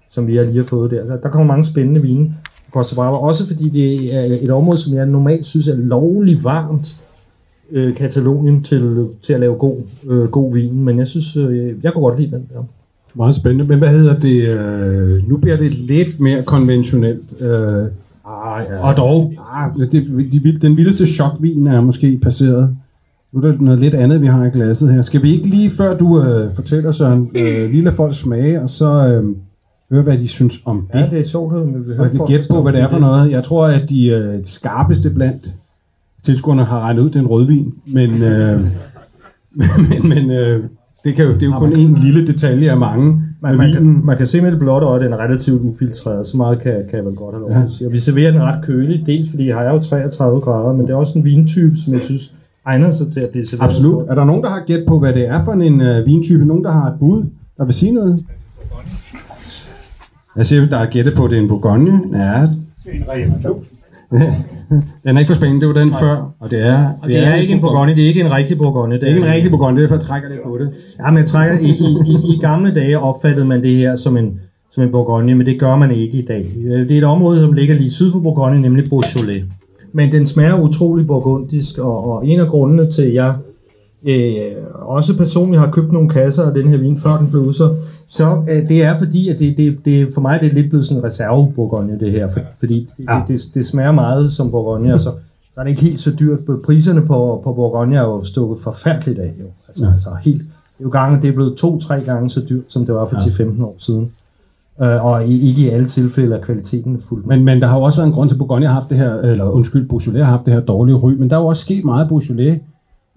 som vi har lige har fået der. Der, der kommer mange spændende vine på Costa Brava, også fordi det er et område, som jeg normalt synes er lovlig varmt, øh, Katalonien til, til at lave god, øh, god vin. Men jeg synes, øh, jeg kunne godt lide den der. Meget spændende. Men hvad hedder det? Øh, nu bliver det lidt mere konventionelt. Øh, ah, ja. Og dog, ah, det, de, den vildeste chokvin er måske passeret. Nu er der noget lidt andet, vi har i glasset her. Skal vi ikke lige, før du øh, fortæller, Søren, øh, lige lade folk smage, og så øh, høre, hvad de synes om det? Ja, det er sjovt, at vi vil Og gætte på, hvad det er for noget. Jeg tror, at de øh, skarpeste blandt tilskuerne har regnet ud, det er en rødvin. Men, øh, men, men øh, det, kan jo, det er jo kun en lille detalje af mange. Man, man, kan, man kan se med det blotte øje, at den er relativt ufiltreret. Så meget kan, kan jeg vel godt have lov Ja. at sige. Og vi serverer den ret kølig, dels fordi her er jo 33 grader, men det er også en vintype, som jeg synes egner sig til at blive serveret. Absolut. Er der nogen, der har gæt på, hvad det er for en øh, vintype? Nogen, der har et bud, der vil sige noget? Jeg siger, der er gættet på, at det er en Bourgogne. Ja. Den er ikke for spændende, det var den før. Og det er, Og det er ikke en Bourgogne, det er ikke en rigtig Bourgogne. Det er ikke en rigtig Bourgogne, det er for at trække lidt på det. Ja, men jeg trækker, i, i, i, i gamle dage opfattede man det her som en, som en Bourgogne, men det gør man ikke i dag. Øh, Det er et område, som ligger lige syd for Bourgogne, nemlig Beaujolais. Men den smager utrolig burgundisk, og, og en af grundene til, at jeg øh, også personligt har købt nogle kasser af den her vin, før den blev udsolgt, så øh, det er fordi, at det, det, det, for mig det er lidt blevet sådan en reserve Bourgogne, det her, for, fordi det, ja. det, det, smager meget som Bourgogne, og så, så er det ikke helt så dyrt. Priserne på, på Bourgogne er jo stukket forfærdeligt af, jo. Altså, ja. altså helt, det er jo gange, det er blevet to-tre gange så dyrt, som det var for Ja. 10-15 år siden. Øh, og ikke i alle tilfælde er kvaliteten fuld. Men, men der har jo også været en grund til, at Bourgogne har haft det her, eller undskyld, Beaujolais har haft det her dårlige ry, men der er jo også sket meget Beaujolais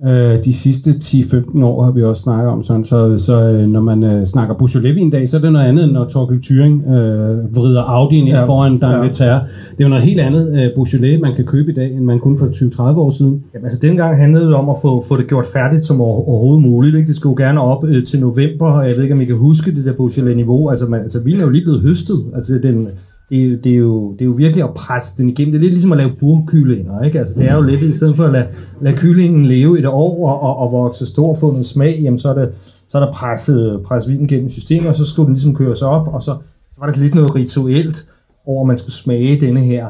øh, de sidste 10-15 år, har vi også snakket om sådan, så, så øh, når man øh, snakker Beaujolais en dag, så er det noget andet, end når Torkel Thuring øh, vrider Audi'en ind Ja, foran ja. Dangleterre. Det er jo noget helt andet øh, Beaujolais, man kan købe i dag, end man kunne for 20-30 år siden. Jamen, altså dengang handlede det om at få, få det gjort færdigt som over, overhovedet muligt. Ikke? Det skulle jo gerne op øh, til november, og jeg ved ikke, om I kan huske det der Beaujolais-niveau. Altså, man, altså vinen er jo lige blevet høstet. Altså, den, det, er jo- det, er jo, det er jo virkelig at presse den igennem. Det er lidt ligesom at lave burkyllinger, ikke? Altså, det er jo lidt, i stedet for at lade, lade kyllingen leve et år og, og, og vokse stor og få noget smag, jamen, så er det, så er der presset, presset vinen gennem systemet, og så skulle den ligesom køres op, og så, så var der lidt noget rituelt over, at man skulle smage denne her,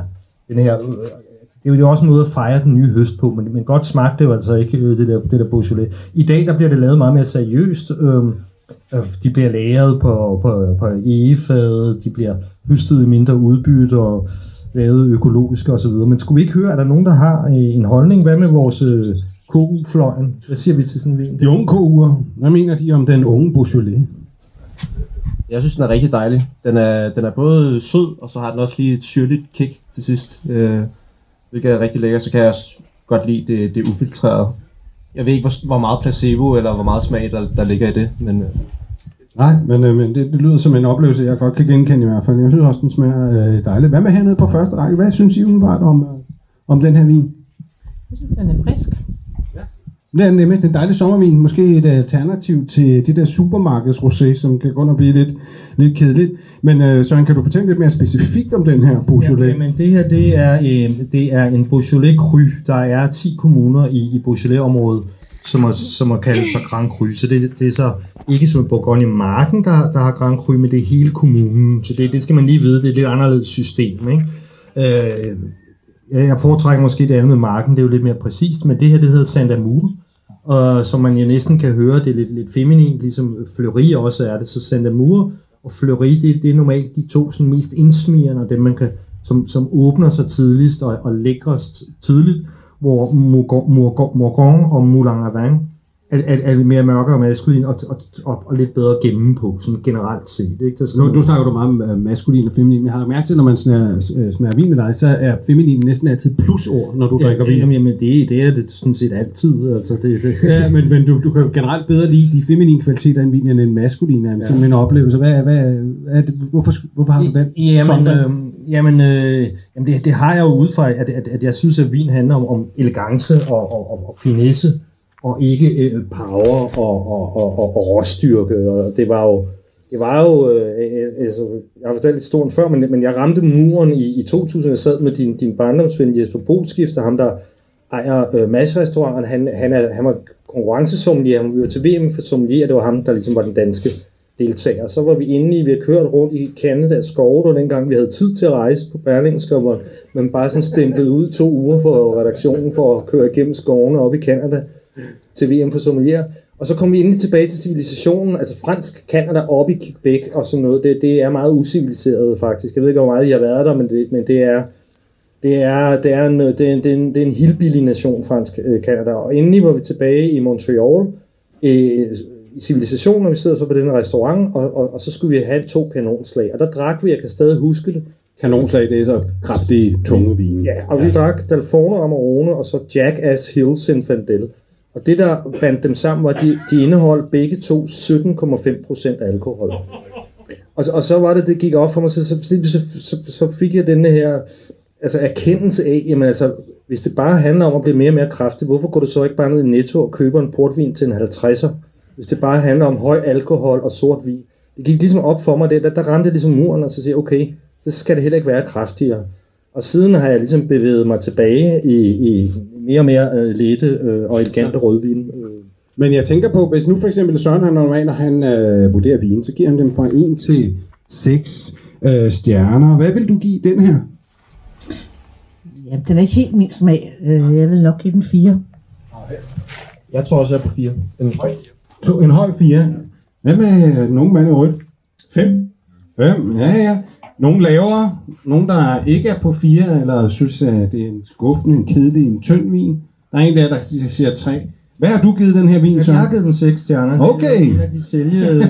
denne her øh, det er jo det er også en måde at fejre den nye høst på, men, men godt smagte det jo altså ikke øh, det der, det der Beaujolais. I dag der bliver det lavet meget mere seriøst. Øh, de bliver lagret på, på, på egefadet, de bliver høstet i mindre udbytte og lavet økologisk osv. Men skulle vi ikke høre, er der nogen, der har øh, en holdning? Hvad med vores øh, KU-fløjen? Hvad siger vi til sådan en vin? De unge KU'er, hvad mener de om den unge Beaujolais? Jeg synes, den er rigtig dejlig. Den er, den er både sød, og så har den også lige et syrligt kick til sidst. Øh, hvilket er rigtig lækkert. Så kan jeg også godt lide det, det ufiltrerede. Jeg ved ikke, hvor, hvor meget placebo eller hvor meget smag, der, der ligger i det, men... Øh, Nej, men, øh, men det, det lyder som en oplevelse, jeg godt kan genkende i hvert fald. Jeg synes også, den smager øh, dejligt. Hvad med hernede på første række? Hvad synes I umiddelbart om, øh, om den her vin? Jeg synes, den er frisk. Det er nemlig den dejlige sommervin. Måske et alternativ til det der supermarkedsrosé, som kan godt nok blive lidt, lidt kedeligt. Men øh, Søren, kan du fortælle lidt mere specifikt om den her Beaujolais? Ja, men det her, det er, øh, det er en Beaujolais Cru. Der er 10 kommuner i, i Beaujolais-området, som har, som har kaldt sig Grand Cru. Så det, det er så ikke som Bourgogne marken, der, der har Grand Cru, men det er hele kommunen. Så det, det skal man lige vide, det er et lidt anderledes system. Ikke? Øh, jeg foretrækker måske det andet med marken, det er jo lidt mere præcist, men det her, det hedder Santa Amour, og som man jo næsten kan høre, det er lidt, lidt feminin, ligesom Fleury også er det, så Santa Amour og Fleury, det, det er normalt de to sådan, mest indsmirrende, og dem man kan, som, som åbner sig tidligst og, og lækrest tidligt, hvor Morgon og Moulin Avant er, er, er mere mørkere maskulin og, og, og, og lidt bedre gemme på, sådan generelt set. Ikke? Så nu, nu snakker du meget om uh, maskulin og feminin. Jeg har mærket til, når man smager, smager vin med dig, så er feminin næsten altid plusord, når du ja, drikker vin. Jamen, jamen det, det er det sådan set altid. Altså, det, det. ja, men, men du, du kan generelt bedre lide de feminine kvaliteter end vin end en maskulin. Er ja. sådan en oplevelse. Hvad, hvad, er det, hvorfor, hvorfor har du den? Jamen, øh, jamen, øh, jamen det, det har jeg jo ud fra, at, at, at jeg synes, at vin handler om, om elegance og, og, og, og finesse og ikke øh, power og, og, og, og, og råstyrke. Og det var jo, det var jo øh, øh, øh altså, jeg har fortalt lidt stort før, men, men jeg ramte muren i, i 2000, jeg sad med din, din barndomsven Jesper Bolskifter, ham der ejer øh, masserestauranten, han, han, er, han var konkurrencesommelier, han var til VM for sommelier, det var ham, der ligesom var den danske deltager. Så var vi inde i, vi havde kørt rundt i Canada skove, og dengang vi havde tid til at rejse på Berlingske, men man bare sådan stemplet ud to uger for redaktionen for at køre igennem skovene op i Canada til VM for sommelier. Og så kom vi endelig tilbage til civilisationen, altså fransk Canada op i Quebec og sådan noget. Det, det er meget usiviliseret faktisk. Jeg ved ikke, hvor meget I har været der, men det, men det er, det er, det er en, det er en, det er en, det er en hillbilly nation, fransk øh, Canada. Og endelig var vi tilbage i Montreal, øh, i civilisationen, og vi sidder så på den restaurant, og, og, og så skulle vi have to kanonslag. Og der drak vi, jeg kan stadig huske det. Kanonslag, det er så kraftige, tunge vin. Ja, og ja. vi drak Dalforno Amarone, og så Jackass Hill Zinfandel. Og det, der bandt dem sammen, var, at de, de indeholdt begge to 17,5% alkohol. Og, og så var det, det gik op for mig, så, så, så, så, så fik jeg denne her altså erkendelse af, jamen altså, hvis det bare handler om at blive mere og mere kraftig, hvorfor går du så ikke bare ned i Netto og køber en portvin til en 50'er? Hvis det bare handler om høj alkohol og sort vin. Det gik ligesom op for mig, det, der, der ramte det ligesom muren, og så siger okay, så skal det heller ikke være kraftigere. Og siden har jeg ligesom bevæget mig tilbage i, i mere og mere øh, lette øh, og elegante ja. rødvin. Øh. Men jeg tænker på, hvis nu for eksempel Søren han normalt, når han øh, vurderer vin, så giver han dem fra 1 til 6 øh, stjerner. Hvad vil du give den her? Jamen, den er ikke helt min smag. Øh, jeg vil nok give den 4. Jeg tror også, jeg er på 4. En høj. To, en høj 4. Hvad med nogen mand i rødt? 5. 5, ja ja. Nogle lavere, nogle der ikke er på fire, eller synes, at det er en skuffende, en kedelig, en tynd vin. Der er en der, der siger tre. Hvad har du givet den her vin, så? Jeg har givet den 6 stjerner. Okay. Det er en af de sælge,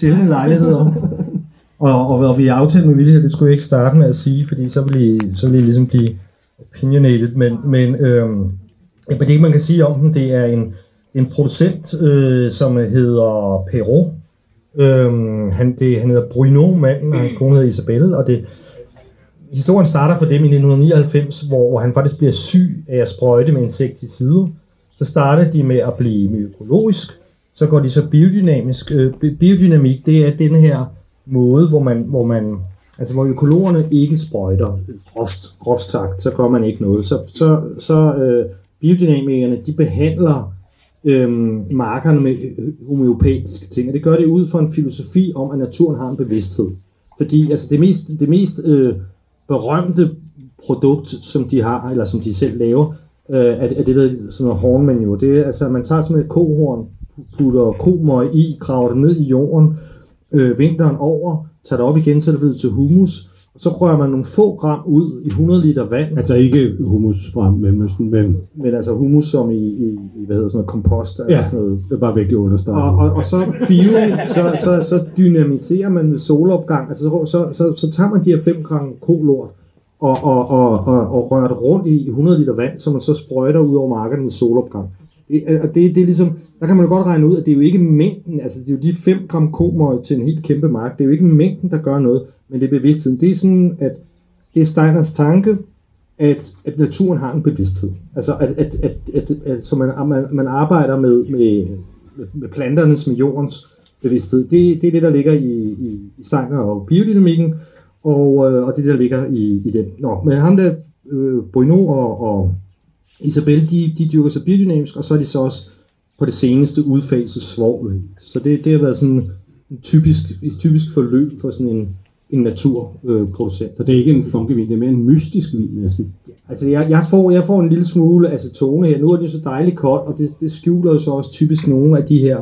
sælgende lejligheder. Og, og, og vi aftalt med villighed, det skulle jeg ikke starte med at sige, fordi så vil I, så vil I ligesom blive opinionated. Men, men øhm, det, man kan sige om den, det er en, en producent, øh, som hedder Perrault, Øhm, han, det, han hedder Bruno, manden, og hans kone hedder Isabelle, og det, historien starter for dem i 1999, hvor, hvor han faktisk bliver syg af at sprøjte med insekticider. Så starter de med at blive økologisk, så går de så biodynamisk. Øh, biodynamik, det er den her måde, hvor man, hvor man altså hvor økologerne ikke sprøjter, groft, groft sagt, så gør man ikke noget. Så, så, så øh, biodynamikerne, de behandler øhm, markerne med øh, homeopatiske ting, og det gør det ud fra en filosofi om, at naturen har en bevidsthed. Fordi altså, det mest, det mest øh, berømte produkt, som de har, eller som de selv laver, øh, er, er det der sådan noget hornmanure. Det er altså, man tager sådan et kohorn, putter komøg i, graver det ned i jorden, øh, vinteren over, tager det op igen, så det bliver til humus, så rører man nogle få gram ud i 100 liter vand. Altså ikke humus fra Mellemøsten, men... Men altså humus som i, i, i hvad hedder sådan noget, kompost. Ja, eller sådan noget. det er bare vigtigt at understrege. Og, og, og så bio, så, så, så dynamiserer man solopgang. Altså så, så, så, så tager man de her 5 gram kolort, og, og, og, og, og rører det rundt i 100 liter vand, som man så sprøjter ud over markerne med solopgang. Det, og det, det er ligesom, der kan man jo godt regne ud, at det er jo ikke mængden, altså det er jo de 5 gram komøg til en helt kæmpe mark, det er jo ikke mængden, der gør noget, men det er bevidstheden. Det er sådan, at det er Steiners tanke, at, at naturen har en bevidsthed. Altså at, at, at, at, at så man, man, man arbejder med, med, med planternes, med jordens bevidsthed. Det, det er det, der ligger i, i, i Steiner og biodynamikken, og, øh, og det, der ligger i, i den. Nå, men ham der, øh, Bruno og, og Isabel, de, de dyrker sig biodynamisk, og så er de så også på det seneste udfaset svovl. Så det, det har været sådan en typisk, et typisk forløb for sådan en, en naturproducent. Så det er ikke en funkevin, det er mere en mystisk vin næsten. Altså, jeg, jeg, får, jeg får en lille smule acetone her. Nu er det så dejligt koldt, og det, det skjuler jo så også typisk nogle af de her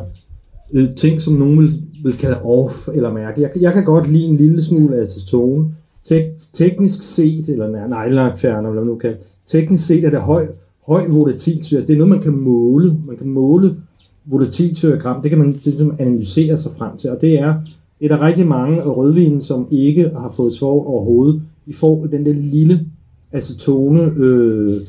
øh, ting, som nogen vil, vil kalde off eller mærke. Jeg, jeg kan godt lide en lille smule acetone. Tek, teknisk set, eller nejlakfjerner, eller hvad man nu kan, teknisk set er det høj, høj volatilsyre. Det er noget, man kan måle. Man kan måle volatilsyregram. Det kan man ligesom analysere sig frem til, og det er det er der rigtig mange af rødvinen, som ikke har fået svovl overhovedet. De får den der lille acetone øh,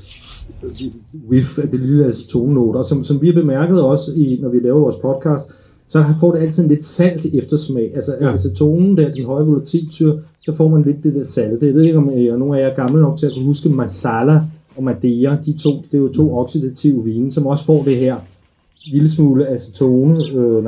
whiff af det lille acetone-noter, som, som vi har bemærket også, i, når vi laver vores podcast, så får det altid en lidt salt eftersmag. Altså ja. acetonen, der den høje volatilsyre, så får man lidt det der salte. Jeg ved ikke, om jeg, nogle af jer er gamle nok til at kunne huske Masala og Madeira. De to, det er jo to oxidative vine, som også får det her lille smule acetone, øh,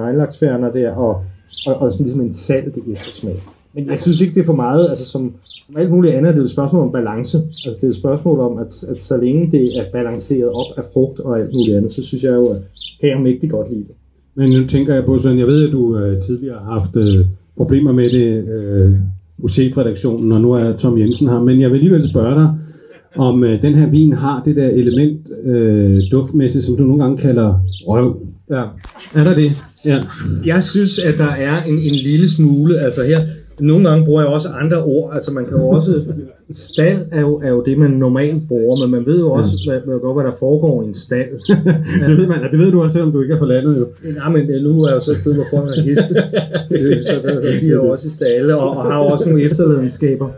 der, og og, og sådan ligesom en salt eftersmag. Men jeg synes ikke, det er for meget, altså som, som alt muligt andet, det er et spørgsmål om balance. Altså det er et spørgsmål om, at, at så længe det er balanceret op af frugt og alt muligt andet, så synes jeg jo, at kan jeg mægtig godt lide det. Men nu tænker jeg på, sådan, jeg ved, at du øh, tidligere har haft øh, problemer med det øh, hos redaktionen og nu er Tom Jensen her, men jeg vil alligevel spørge dig, om øh, den her vin har det der element øh, duftmæssigt, som du nogle gange kalder røv. Ja. Er der det? Ja. Jeg synes, at der er en, en lille smule, altså her, nogle gange bruger jeg også andre ord, altså man kan jo også, stald er jo, er jo det, man normalt bruger, men man ved jo også, ja. hvad, hvad, godt, hvad der foregår i en stald. det ved man, det ved du også, selvom du ikke er fra landet jo. Nej, men øh, nu er jeg jo så et sted, hvor folk har heste, Øh, så der, der, de er jo også i stalle, og, og har jo også nogle efterladenskaber.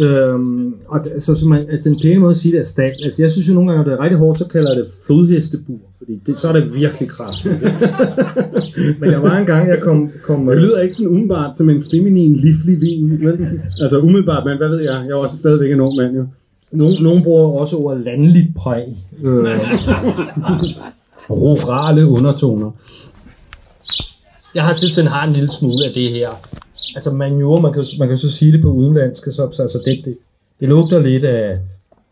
Øhm, og så, så man, altså, den pæne måde at sige det er stald. Altså, jeg synes jo nogle gange, når det er rigtig hårdt, så kalder jeg det flodhestebur. Fordi det, så er det virkelig kraftigt. Men der var en gang, jeg kom... kom Det lyder ikke sådan umiddelbart som en feminin, livlig vin. vel? Altså umiddelbart, men hvad ved jeg? Jeg er også stadigvæk en ung mand jo. Nogen, nogen bruger også ordet landligt præg. Øh, Rurale undertoner. jeg har synes, den har en lille smule af det her. Altså manure, man kan, man kan så sige det på udenlandsk, så, så altså det, det, det lugter lidt af,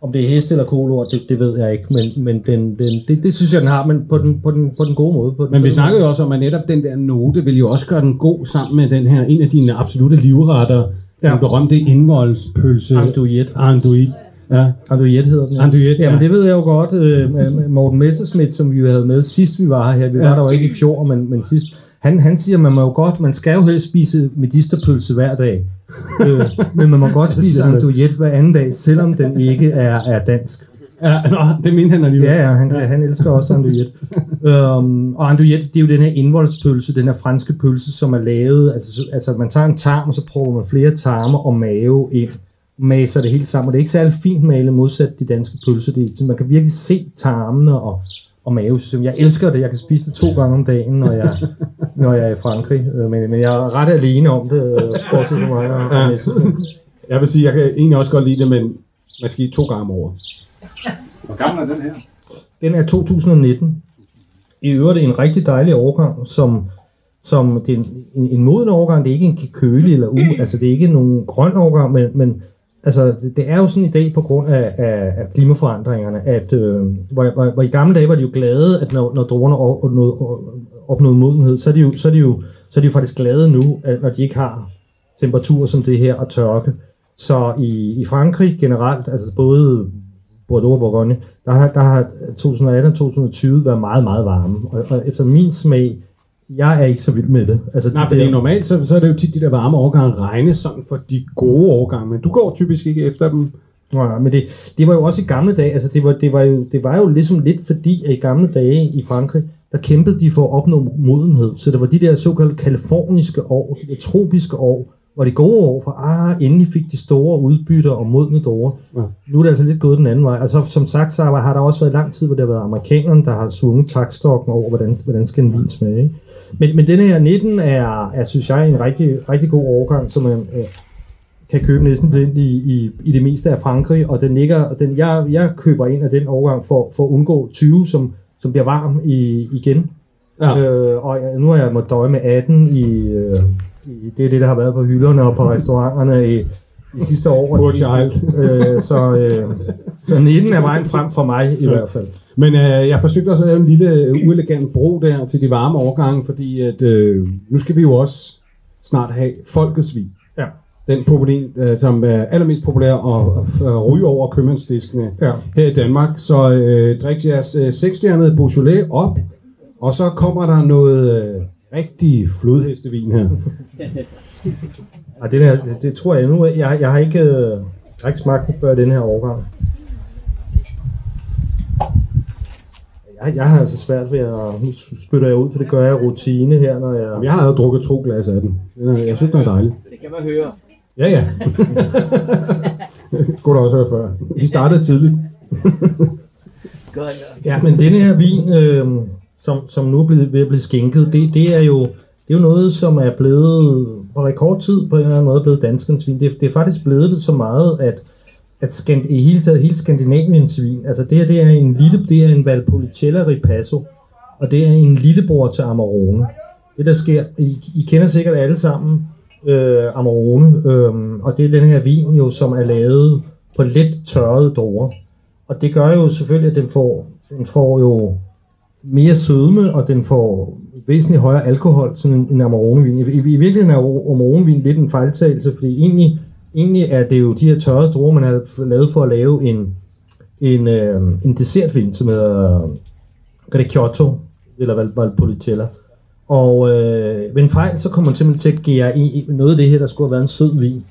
om det er heste eller kolort, det, det ved jeg ikke, men, men den, den, det, det synes jeg, den har, men på den, på den, på den gode måde. På den Men vi snakkede jo også om, at netop den der note vil jo også gøre den god sammen med den her, en af dine absolute livretter, ja. den berømte indvoldspølse. Andouillet. Andouillet. Ja. Andouillet hedder den. Andouillet, ja. Jamen det ved jeg jo godt. Øh, med Morten Messerschmidt, som vi jo havde med sidst vi var her. Vi var Ja. der jo ikke i fjor, men, men sidst. Han, han siger, man må jo godt, man skal jo helst spise medisterpølse hver dag. øh, men man må godt spise siger man. andouillet hver anden dag, selvom den ikke er, er dansk. Ja, nå, det mener han alligevel. Ja, ja, han, han elsker også andouillet. øhm, og andouillet, det er jo den her indvoldspølse, den her franske pølse, som er lavet, altså, så- altså man tager en tarm, og så prøver man flere tarme og mave ind, maser det helt sammen, og det er ikke særlig fint malet modsat de danske pølser, det, man kan virkelig se tarmene og, og mavesystemet. Jeg elsker det, jeg kan spise det to gange om dagen, når jeg, når jeg er i Frankrig, øh, men, men jeg er ret alene om det, øh, bortset fra mig og, og. Jeg vil sige, jeg kan egentlig også godt lide det, men måske to gange om året. Hvor gammel er den her? Den er 2019. I øvrigt en rigtig dejlig årgang, som, som det er en, en, en moden årgang. Det er ikke en kølig eller u, altså det er ikke nogen grøn årgang, men, men altså, det, er jo sådan i dag på grund af, af, af klimaforandringerne, at øh, hvor, hvor, hvor, i gamle dage var de jo glade, at når, når druerne opnåede, opnåede modenhed, så er, de jo, så, er de jo, så er de jo faktisk glade nu, at, når de ikke har temperaturer som det her og tørke. Så i, i Frankrig generelt, altså både Bordeaux og Bourgogne, der har, der har 2018 og 2020 været meget, meget varme. Og, og efter min smag, jeg er ikke så vild med det. Altså, Nej, fordi normalt så, så er det jo tit de der varme årgange regnes sådan for de gode årgange, men du går typisk ikke efter dem. Nej, men det, det var jo også i gamle dage, altså det var, det, var jo, det var jo ligesom lidt fordi, at i gamle dage i Frankrig, der kæmpede de for at opnå modenhed. Så det var de der såkaldte kaliforniske år, de der tropiske år, hvor de gode år, for ah, endelig fik de store udbytter og modne dårer. Ja. Nu er det altså lidt gået den anden vej. Altså som sagt, så har der også været lang tid, hvor det har været amerikanerne, der har svunget takstokken over, hvordan, hvordan skal en vin smage. Men, men denne her 19 er, er, synes jeg, en rigtig, rigtig god overgang, som man øh, kan købe næsten blind i, i, i det meste af Frankrig, og den ligger, den, jeg, jeg køber ind af den overgang for, for at undgå 20, som, som bliver varm i, igen. Ja. Øh, og nu har jeg måttet døje med 18 i, øh, i, det er det, der har været på hylderne og på restauranterne i, i sidste år. Poor child. øh, så, øh, så 19 er vejen frem for mig i hvert fald. Men øh, jeg forsøgte også at lave en lille øh, uelegant bro der til de varme overgange, fordi at, øh, nu skal vi jo også snart have folkets vin. Ja. Den populin, øh, som er allermest populær og øh, ryge over købmandsdiskene ja. her i Danmark. Så øh, drik jeres øh, seksstjernede Beaujolais op, og så kommer der noget øh, rigtig flodhestevin her. ja, det, der, det, det tror jeg nu. Jeg, jeg, har ikke, øh, jeg har ikke smagt den før den her overgang. Jeg, jeg har altså svært ved at... Nu spytter jeg ud, for det gør jeg rutine her, når jeg... Jeg har jo drukket to glas af den. Jeg synes, det er dejligt. Det kan man høre. Ja, ja. Kunne du også høre før. Vi startede tidligt. ja, men denne her vin, øh, som, som nu er blevet, ved at blive skænket, det, det er jo det er jo noget, som er blevet på rekordtid på en eller anden måde blevet danskens vin. Det, det er faktisk blevet det så meget, at at Skand i hele taget hele Skandinaviens vin, altså det her det er en lille, det er en Valpolicella Ripasso, og det er en lillebror til Amarone. Det der sker, I, I kender sikkert alle sammen øh, Amarone, øh, og det er den her vin jo, som er lavet på let tørrede druer. Og det gør jo selvfølgelig, at den får, den får jo mere sødme, og den får væsentligt højere alkohol, sådan en, en Amarone-vin. I, i, I virkeligheden er Amarone-vin lidt en fejltagelse, fordi egentlig egentlig er det jo de her tørrede druer, man har lavet for at lave en, en, øh, en dessertvin, som hedder øh, Grecciotto, eller Val, Valpolicella. Og øh, ved en fejl, så kommer man simpelthen til at gære i noget af det her, der skulle have været en sød vin,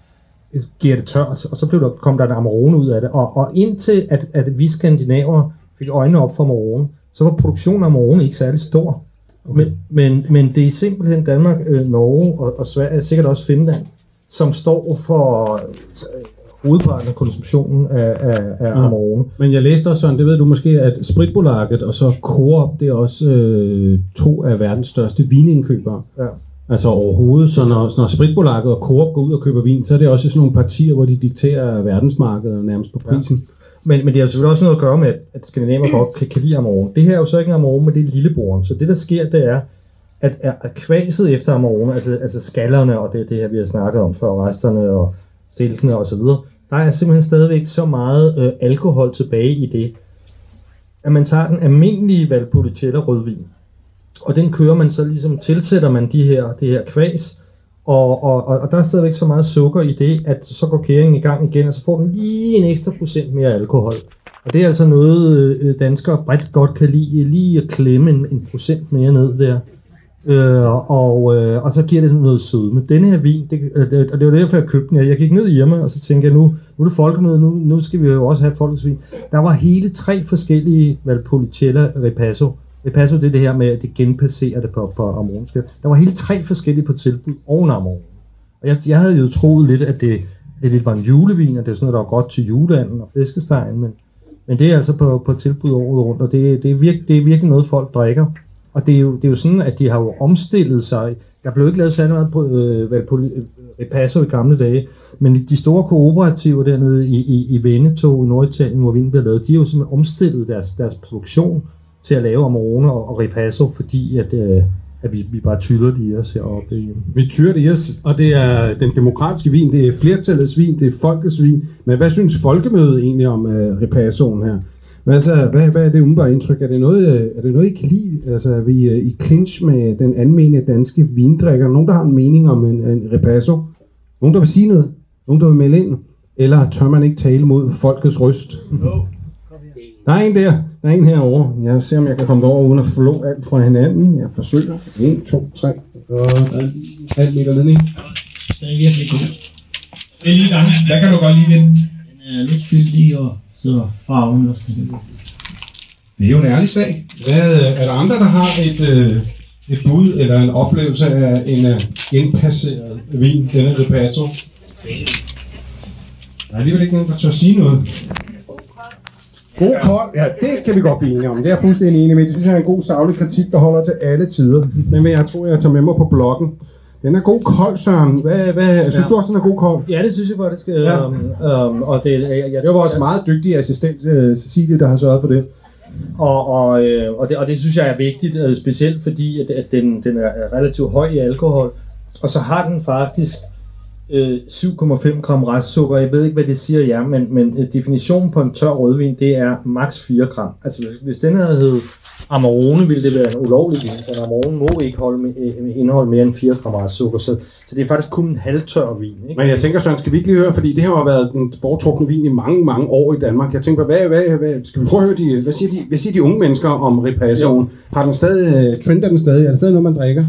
giver det tørt, og så blev der, kom der en Amarone ud af det. Og, og indtil at, at vi skandinaver fik øjnene op for Amarone, så var produktionen af Amarone ikke særlig stor. Okay. Men, men, men det er simpelthen Danmark, øh, Norge og, og Sverige, sikkert også Finland, som står for øh, hovedparten af konsumtionen af, af, af ja. Amarone. Men jeg læste også sådan, det ved du måske, at Spritbolaget og så Coop, det er også øh, to af verdens største vinindkøbere. Ja. Altså overhovedet, så når, når Spritbolaget og Coop går ud og køber vin, så er det også sådan nogle partier, hvor de dikterer verdensmarkedet nærmest på prisen. Ja. Men, men det har jo selvfølgelig også noget at gøre med, at skandinaver godt kan, kan lide Amarone. Det her er jo så ikke en Amarone, men det er lillebroren. Så det, der sker, det er, at, at kvaset efter Amarone, altså, altså skallerne og det, det her, vi har snakket om før, resterne og stilkene og så videre, der er simpelthen stadigvæk så meget øh, alkohol tilbage i det, at man tager den almindelige Valpolicella rødvin, og den kører man så ligesom, tilsætter man de her, det her kvæs, og, og, og, og der er stadigvæk så meget sukker i det, at så går kæringen i gang igen, og så får den lige en ekstra procent mere alkohol. Og det er altså noget, øh, danskere bredt godt kan lide, lige at klemme en, en procent mere ned der. Øh, og, øh, og så giver det noget sødme. Denne her vin, det, øh, det, og det var derfor, jeg købte den. Jeg gik ned hjemme, og så tænkte jeg, nu, nu er det folkemøde, nu, nu skal vi jo også have folkesvin. Der var hele tre forskellige Valpolicella Ripasso. Det er det her med, at det genpasserer det på, på Amarone. Der var hele tre forskellige på tilbud oven Amarone. Og jeg, jeg havde jo troet lidt, at det, at det var en julevin, og det er sådan noget, der var godt til juleanden og flæskestegen, men, men det er altså på, på tilbud året rundt, og det, det, er virke, det er virkelig noget, folk drikker. Og det er, jo, det er jo sådan, at de har jo omstillet sig. Der blev ikke lavet særlig meget på, øh, vel, øh, i gamle dage, men de store kooperativer dernede i, i, i Veneto i Norditalien, hvor vinen bliver lavet, de har jo simpelthen omstillet deres, deres produktion til at lave Amarone og, og Repasso, fordi at, øh, at vi, vi bare tyller det i os heroppe. Vi tyrer det i os, og det er den demokratiske vin, det er flertallets vin, det er folkets vin. Men hvad synes folkemødet egentlig om uh, repassoen her? Hvad, så, hvad, hvad er det umiddelbare indtryk? Er det noget, øh, er det noget I kan lide? Altså, er vi uh, i clinch med den almene danske vindrikker? Nogen, der har en mening om en, en repasso? Nogen, der vil sige noget? Nogen, der vil melde ind? Eller tør man ikke tale mod folkets røst? Der er en der. Der er en herovre. Jeg ser, om jeg kan komme derover uden at flå alt fra hinanden. Jeg forsøger. 1, 2, 3. Og der er en halv meter ledning. Den er virkelig god. Det er lige gang. Hvad kan du godt lide ved den? Den er lidt fyldig, og så farven også. Det er jo en ærlig sag. Hvad, øh, er der andre, der har et, øh, et bud eller en oplevelse af en uh, indpasseret vin, denne Repasso? Der er alligevel ikke nogen, der tør sige noget. God kold, ja, det kan vi godt blive enige om. Det er jeg fuldstændig enig med. Det synes jeg er en god savlig kritik, der holder til alle tider. Men jeg tror, jeg tager med mig på bloggen. Den er god kold, Søren. Hvad, hvad, synes Ja. du også, den er god kold? Ja, det synes jeg faktisk. Ja. Ja. Um, um, og det, jeg, jeg, Det var vores meget dygtige assistent, øh, Cecilie, der har sørget for det. Og, og, øh, og, det, og det synes jeg er vigtigt, øh, specielt fordi, at, at den, den er relativt høj i alkohol. Og så har den faktisk øh, 7,5 gram restsukker. Jeg ved ikke, hvad det siger jer, men, men øh, definitionen på en tør rødvin, det er maks 4 gram. Altså hvis, den havde hed Amarone, ville det være en ulovlig vin. Så Amarone må ikke holde med, øh, indeholde mere end 4 gram restsukker. Så, så det er faktisk kun en halvtør vin. Ikke? Men jeg tænker, Søren, skal vi ikke lige høre, fordi det har jo været den foretrukne vin i mange, mange år i Danmark. Jeg tænker, hvad, hvad, hvad skal vi prøve at høre, de, hvad, siger de, hvad siger de unge mennesker om repassoen? Har den stadig, øh, trender den stadig? Er det stadig noget, man drikker?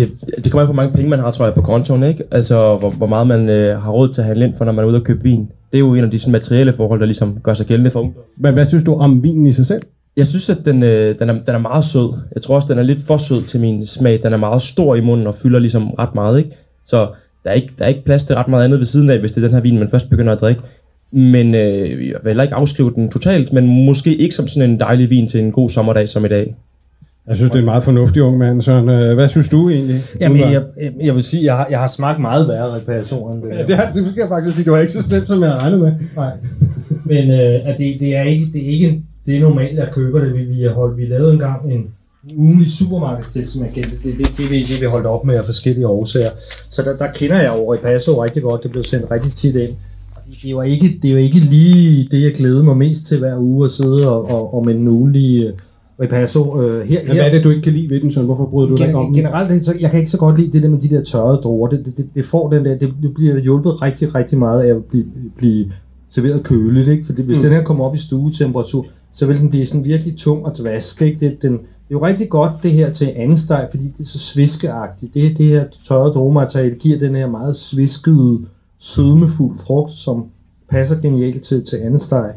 Det, det kommer an på, hvor mange penge man har, tror jeg, på kontoen, ikke? Altså, hvor, hvor meget man øh, har råd til at handle ind for, når man er ude og købe vin. Det er jo en af de sådan, materielle forhold, der ligesom gør sig gældende for unge. Men hvad synes du om vinen i sig selv? Jeg synes, at den, øh, den, er, den er meget sød. Jeg tror også, den er lidt for sød til min smag. Den er meget stor i munden og fylder ligesom ret meget, ikke? Så der er ikke, der er ikke plads til ret meget andet ved siden af, hvis det er den her vin, man først begynder at drikke. Men øh, jeg vil heller ikke afskrive den totalt, men måske ikke som sådan en dejlig vin til en god sommerdag som i dag. Jeg synes, det er en meget fornuftig ung mand, Søren. Øh, Hvad synes du egentlig? Jamen, jeg, jeg, jeg vil sige, jeg har, jeg har smagt meget værre reparationer end det. Ja, det, har, det skal jeg faktisk sige. Det var ikke så slemt, som jeg regnet med. Nej. Men øh, at det, det, er ikke, det er ikke det er normalt, jeg køber det. Vi, vi, har holdt, vi lavede engang en ugenlig supermarkedstest, som jeg kendte. Det, det, det, det, det vi holdt op med af forskellige årsager. Så der, der kender jeg over i Paso rigtig godt. Det blev sendt rigtig tit ind. Det, det, var ikke, det var ikke lige det, jeg glædede mig mest til hver uge at sidde og, og, og med den ugenlige Repasso. Øh, her, Men hvad er det, du ikke kan lide ved den, Søren? Hvorfor bryder du dig ikke om den? Generelt, så jeg kan ikke så godt lide det der med de der tørrede druer. Det, det, det, det får den der, det, det bliver hjulpet rigtig, rigtig meget af at blive, blive serveret køligt, ikke? Fordi hvis Mm. mm. den her kommer op i stuetemperatur, så vil den blive sådan virkelig tung og dvask, ikke? Det, den, det er jo rigtig godt det her til anden steg, fordi det er så sviskeagtigt. Det, det her tørrede druemateriale giver den her meget sviskede, sødmefuld frugt, som passer genialt til, til anden steg.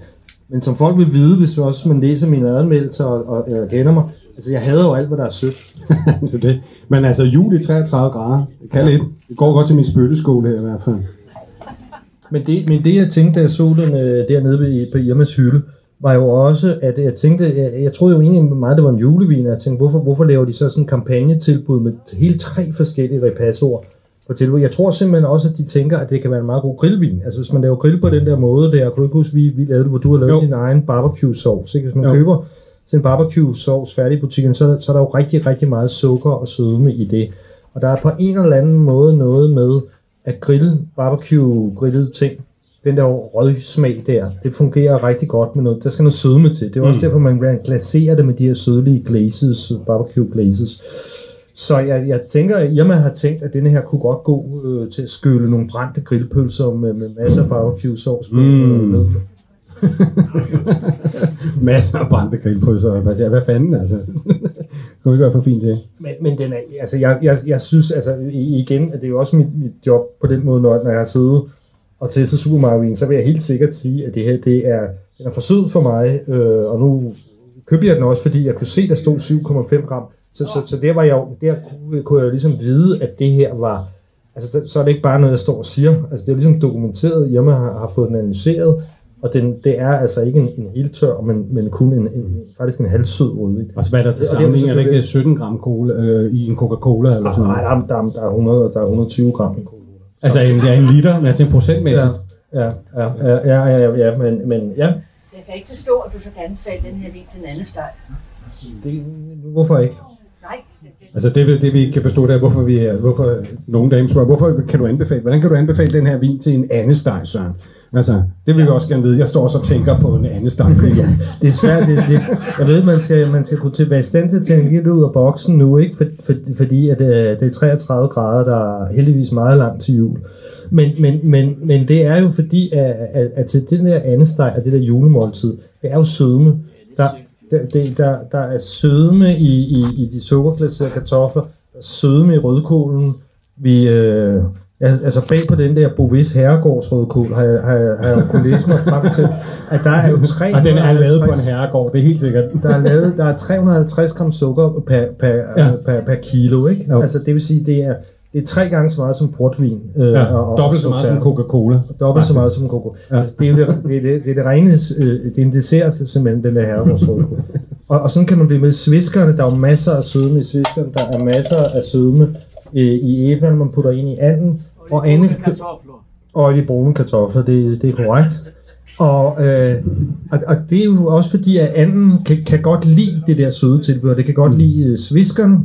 Men som folk vil vide, hvis også man læser mine anmeldelser og, og, og kender mig, altså jeg hader jo alt, hvad der er sødt. det er det. Men altså, juli 33 grader. Det kan lidt. Det går godt til min spytteskole her i hvert fald. Men det, men det jeg tænkte, da jeg så den øh, dernede ved, på Irmas hylde, var jo også, at jeg tænkte, jeg, jeg troede jo egentlig meget, det var en julevin, og jeg tænkte, hvorfor, hvorfor laver de så sådan en kampagnetilbud med helt tre forskellige repassoer på tilbud? Jeg tror simpelthen også, at de tænker, at det kan være en meget god grillvin. Altså hvis man laver grill på den der måde der, kunne du ikke huske, vi, vi lavede det, hvor du har lavet Jo. din egen barbecue sauce, ikke? Hvis man Jo. køber sådan en barbecue sauce færdig i butikken, så, så er der jo rigtig, rigtig meget sukker og sødme i det. Og der er på en eller anden måde noget med at grille, barbecue grillet ting, den der røgsmag der, det fungerer rigtig godt med noget. Der skal noget sødme til. Det er også Mm. derfor, man glaserer det med de her sødlige glazes, barbecue glazes. Så jeg, jeg tænker, at Irma har tænkt, at denne her kunne godt gå øh, til at skylle nogle brændte grillpølser med, med masser af barbecue sauce på. Mm. øh. Masser af brændte grillpølser. Hvad, hvad fanden, altså? det kunne ikke være for fint det. Men, men den er, altså jeg, jeg, jeg synes, altså igen, at det er jo også mit, mit job på den måde, når, når jeg har siddet og testet supermarkedvin, så vil jeg helt sikkert sige, at det her, det er, den er for sød for mig, øh, og nu købte jeg den også, fordi jeg kunne se, der stod 7,5 gram, så, så, så der var jeg jo, der kunne, kunne jeg jo ligesom vide, at det her var, altså så- er det ikke bare noget, jeg står og siger, altså det er ligesom dokumenteret, Irma har, har fået den analyseret, og den, det er altså ikke en, en helt tør, men, men kun en, en, faktisk en halvsød rødvin. Og hvad er der til sammenligning? Er det ikke 17 gram cola øh, i en Coca-Cola eller sådan Nej, noget? der, er- der, er- der, er 100, der er 120 gram i cola. Altså en, ja, en liter, men jeg tænker procentmæssigt. Ja, ja, ja, ja, ja, ja, ja men, men ja, Jeg kan ikke forstå, at du så kan anbefale den her vin til en anden steg. det, hvorfor ikke? Altså det, det vi ikke kan forstå, det er, hvorfor, vi er, hvorfor nogle damer spørger, hvorfor kan du anbefale, hvordan kan du anbefale den her vin til en anden steg, Søren? Altså, det vil vi også gerne vide. Jeg står også og tænker på en anden steg. ja, det er svært. Det, det, jeg ved, man skal, man skal kunne til, være i stand til at tænke lidt ud af boksen nu, ikke? For, for, fordi at, øh, det er 33 grader, der er heldigvis meget langt til jul. Men, men, men, men det er jo fordi, at, at, at til den der andesteg og det der julemåltid, det er jo sødme. Der, der, det, der, der er sødme i, i, i de sukkerglaserede kartofler, der er sødme i rødkålen. Vi, øh, altså bag på den der Bovis Herregårds rødkål, har jeg, har, jeg, har jeg kunnet læse mig frem til, at der er jo 350... Og den er lavet på en herregård, det er helt sikkert. Der er, lavet, der er 350 gram sukker per, per, ja. per, per kilo, ikke? Jo. Altså det vil sige, det er, det er tre gange så meget som portvin. Øh, ja, og, dobbelt så meget som Coca-Cola. Dobbelt så meget som Coca-Cola. Ja. Altså, det, er det, det, er det, det er det rene, øh, det er en dessert simpelthen, den der herregårdsrødkål. og, og sådan kan man blive med sviskerne. Der er jo masser af sødme i sviskerne. Der er masser af sødme øh, i æblerne, man putter ind i anden. Og anden og de brune kartofler, det, det er korrekt. Og, øh, og, og det er jo også fordi, at anden kan, kan godt lide det der søde tilbehør. Det kan godt lide øh, sviskerne.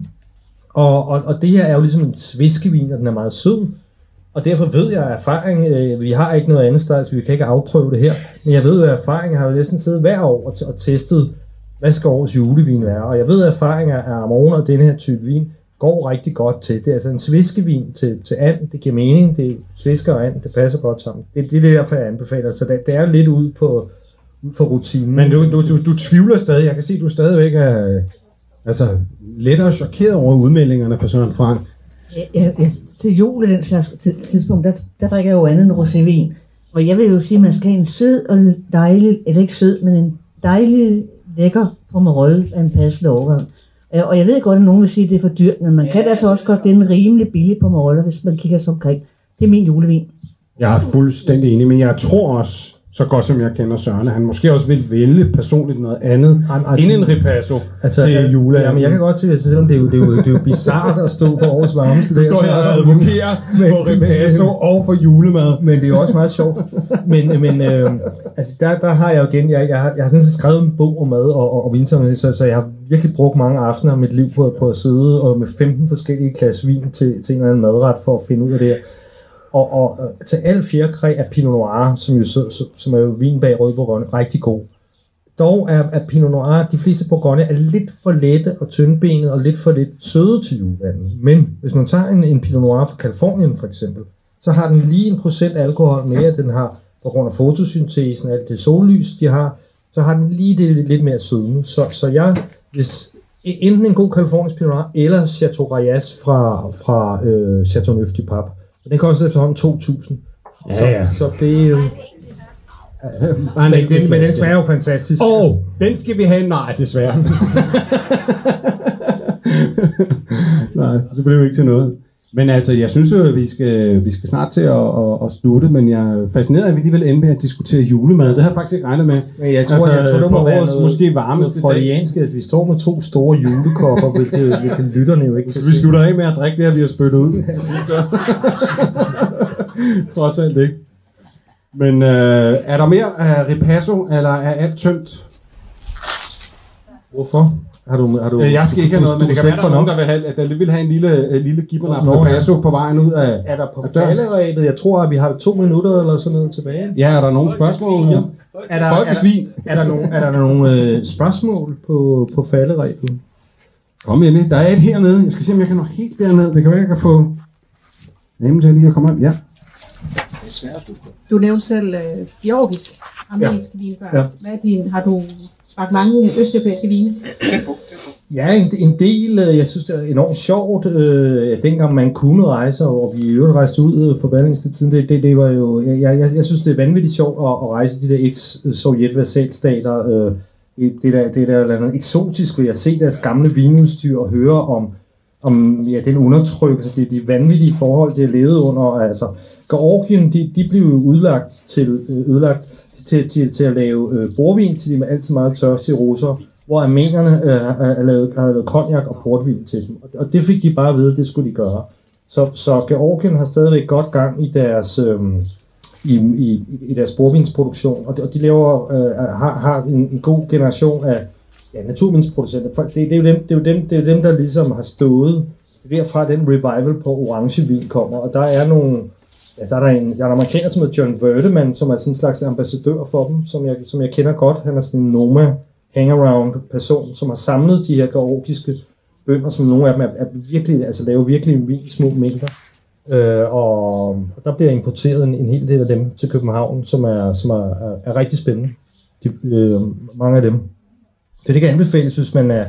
Og, og, og det her er jo ligesom en sviskevin, og den er meget sød. Og derfor ved jeg af erfaring, øh, vi har ikke noget andet sted, så vi kan ikke afprøve det her, men jeg ved af erfaring, jeg har jo næsten siddet hver år og, og testet, hvad skal årets julevin være. Og jeg ved af erfaring, at Amona og den her type vin går rigtig godt til. Det er altså en sviskevin til, til and, det giver mening, det er svisker og and, det passer godt sammen. Det, det er derfor, jeg anbefaler. Så det, det er lidt ud på ud for rutinen. Men du, du, du, du tvivler stadig, jeg kan se, at du stadigvæk er altså, lettere chokeret over udmeldingerne fra Søren Frank. Ja, ja, ja. Til jul i den slags tidspunkt, der, der drikker jeg jo andet end rosévin. Og jeg vil jo sige, at man skal have en sød og dejlig, eller ikke sød, men en dejlig, lækker pomerol af en passende overgang. Og jeg ved godt, at nogen vil sige, at det er for dyrt, men man ja. kan altså også godt finde en rimelig billig pomerol, hvis man kigger sig omkring. Det er min julevin. Jeg er fuldstændig enig, men jeg tror også, så godt som jeg kender Søren, han måske også vil vælge personligt noget andet Jamen, end en ripasso altså, til jule. Jamen, jeg kan godt se, at selvom det er jo, det er jo, det er jo bizart at stå på årets varmeste. Du står her og advokerer for ripasso og for julemad. Men det er jo også meget sjovt. Men, men øh, altså, der, der har jeg jo igen, jeg, jeg, har, jeg har sådan set skrevet en bog om mad og, og, og vinter, så, så jeg har virkelig brugt mange aftener af mit liv på, på at sidde og med 15 forskellige klasse vin til, til en eller anden madret for at finde ud af det her. Og, og øh, til al fjerkræ er Pinot Noir, som, jo, som er jo vin bag rød Bourgogne, rigtig god. Dog er, er Pinot Noir, de fleste Bourgogne er lidt for lette og tyndbenet og lidt for lidt søde til julevandet. Men hvis man tager en, en Pinot Noir fra Kalifornien for eksempel, så har den lige en procent alkohol mere, den har på grund af fotosyntesen, alt det sollys, de har, så har den lige det lidt mere sødme. Så, så jeg, hvis enten en god kalifornisk Pinot Noir, eller Chateau Rayas fra, fra øh, Chateau Neuf du Pape, og den koster efterhånden 2.000. Ja, så, ja. så det er jo... men, men, den, men den smager jo fantastisk. Åh, oh, den skal vi have. Nej, desværre. Nej, det blev ikke til noget. Men altså, jeg synes jo, at vi skal, vi skal snart til at, at, at slutte, men jeg er fascineret af, at vi alligevel ender med at diskutere julemad. Det har jeg faktisk ikke regnet med. Men jeg tror, altså, jeg tror det må være noget, måske varmeste freudiansk, at vi står med to store julekopper, hvilket, hvilket lytterne jo ikke Så vi slutter af med at drikke det her, vi har spyttet ud. Trods alt ikke. Men øh, er der mere af ripasso, eller er alt tyndt? Hvorfor? Har du, har du, jeg skal ikke have noget, men det kan være, der nogen, der vil have, at der vil have en lille, en lille gibbernap på passo på vejen ud af Er der på falderæbet? Jeg tror, at vi har to minutter eller sådan noget tilbage. Ja, er der nogle spørgsmål? Ja. Er der, Folkesvin. Er der, er der nogle, er der nogle øh, spørgsmål på, på falderæbet? Kom endelig. Der er et hernede. Jeg skal se, om jeg kan nå helt derned. Det kan være, jeg kan få damen til lige at komme op. Ja. Du nævnte selv øh, georgisk, armensk ja. vin før. Ja. Hvad er din, har du smagt mange østeuropæiske vine? Ja, en, en del. øh, Jeg synes, det er enormt sjovt. Øh, dengang man kunne rejse, og vi i øvrigt rejste ud øh, for Berlingske tiden, det, det, det var jo... Jeg, jeg, jeg synes, det er vanvittigt sjovt at, at rejse de der eks-sovjet-vasalstater. Øh, det der, det der eller andet eksotisk ved at se deres gamle vinudstyr og høre om, om ja, den undertrykkelse, det, de vanvittige forhold, de har levet under. Altså, Georgien, de, de blev jo udlagt til, øh, ødelagt til, til, til at lave øh, borvin til de altid meget tørstige roser, hvor armenerne øh, øh havde, lavet, lavet konjak og portvin til dem. Og, det fik de bare at vide, at det skulle de gøre. Så, så Georgien har stadigvæk godt gang i deres, øh, i, i, i deres borvinsproduktion, og de, og de laver, øh, har, har en, en god generation af, ja, naturvinsproducenter. Det, det, er jo dem, det, er jo dem, det er jo dem, der ligesom har stået derfra den revival på orangevin kommer. Og der er nogle, ja, der er der en, der er en amerikaner, som hedder John Verdeman, som er sådan en slags ambassadør for dem, som jeg, som jeg kender godt. Han er sådan en Noma hangaround person, som har samlet de her georgiske bønder, som nogle af dem er, er virkelig, altså laver virkelig vin små mængder. Øh, og, og der bliver importeret en, en hel del af dem til København, som er, som er, er, er rigtig spændende. De, øh, mange af dem. Så det kan anbefales, hvis man er,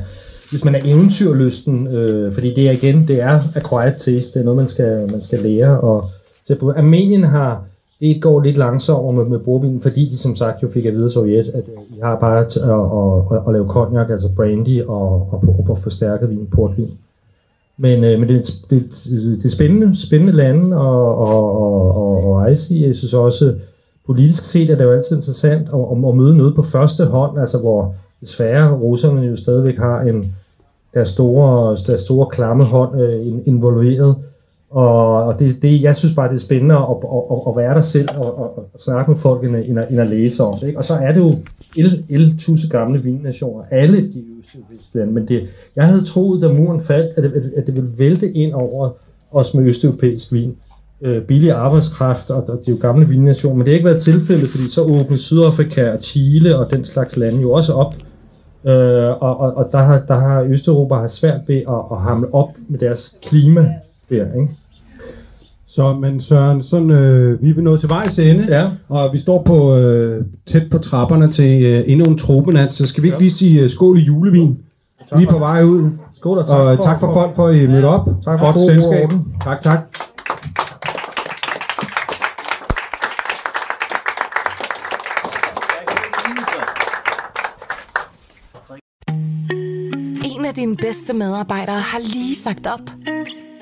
hvis man er eventyrlysten, øh, fordi det er igen, det er acquired taste, det er noget, man skal, man skal lære. Og se. Armenien har, det går lidt langsommere med, med bordvinen, fordi de som sagt jo fik at vide af Sovjet, at øh, I har bare at, at, at, at lave cognac, altså brandy, og, og, og, og forstærket vin, portvin. Men, øh, men det, det, det er spændende, spændende lande og, og, og, og, og rejse i. Jeg synes også, politisk set er det jo altid interessant at, at, at møde noget på første hånd, altså hvor desværre russerne jo stadigvæk har en deres store, deres store klamme hånd øh, involveret. Og, og det, det, jeg synes bare, det er spændende at, at, at, at være der selv og, og, og snakke med folk, end, at, end at læse om det. Ikke? Og så er det jo el, el tusse gamle vinnationer, alle de østeuropæiske men det, jeg havde troet, da muren faldt, at det, at det ville vælte ind over os med østeuropæisk vin. Øh, billig arbejdskraft, og, og det er jo gamle vinnationer, men det har ikke været tilfældet, fordi så åbnede Sydafrika og Chile og den slags lande jo også op Øh, og, og, og der, har, der har Østeuropa har svært ved at, at hamle op med deres klima der, ikke? Så, men Søren, sådan, øh, vi er nået til vejs ende, ja. og vi står på øh, tæt på trapperne til øh, endnu en tropenat, så skal vi ikke lige sige øh, skål i julevin? Vi er på vej ud. Skål og tak, og, for, tak for, folk for, at I mødte op. Tak for Godt god selskab. orden. Tak, tak. En af dine bedste medarbejdere har lige sagt op.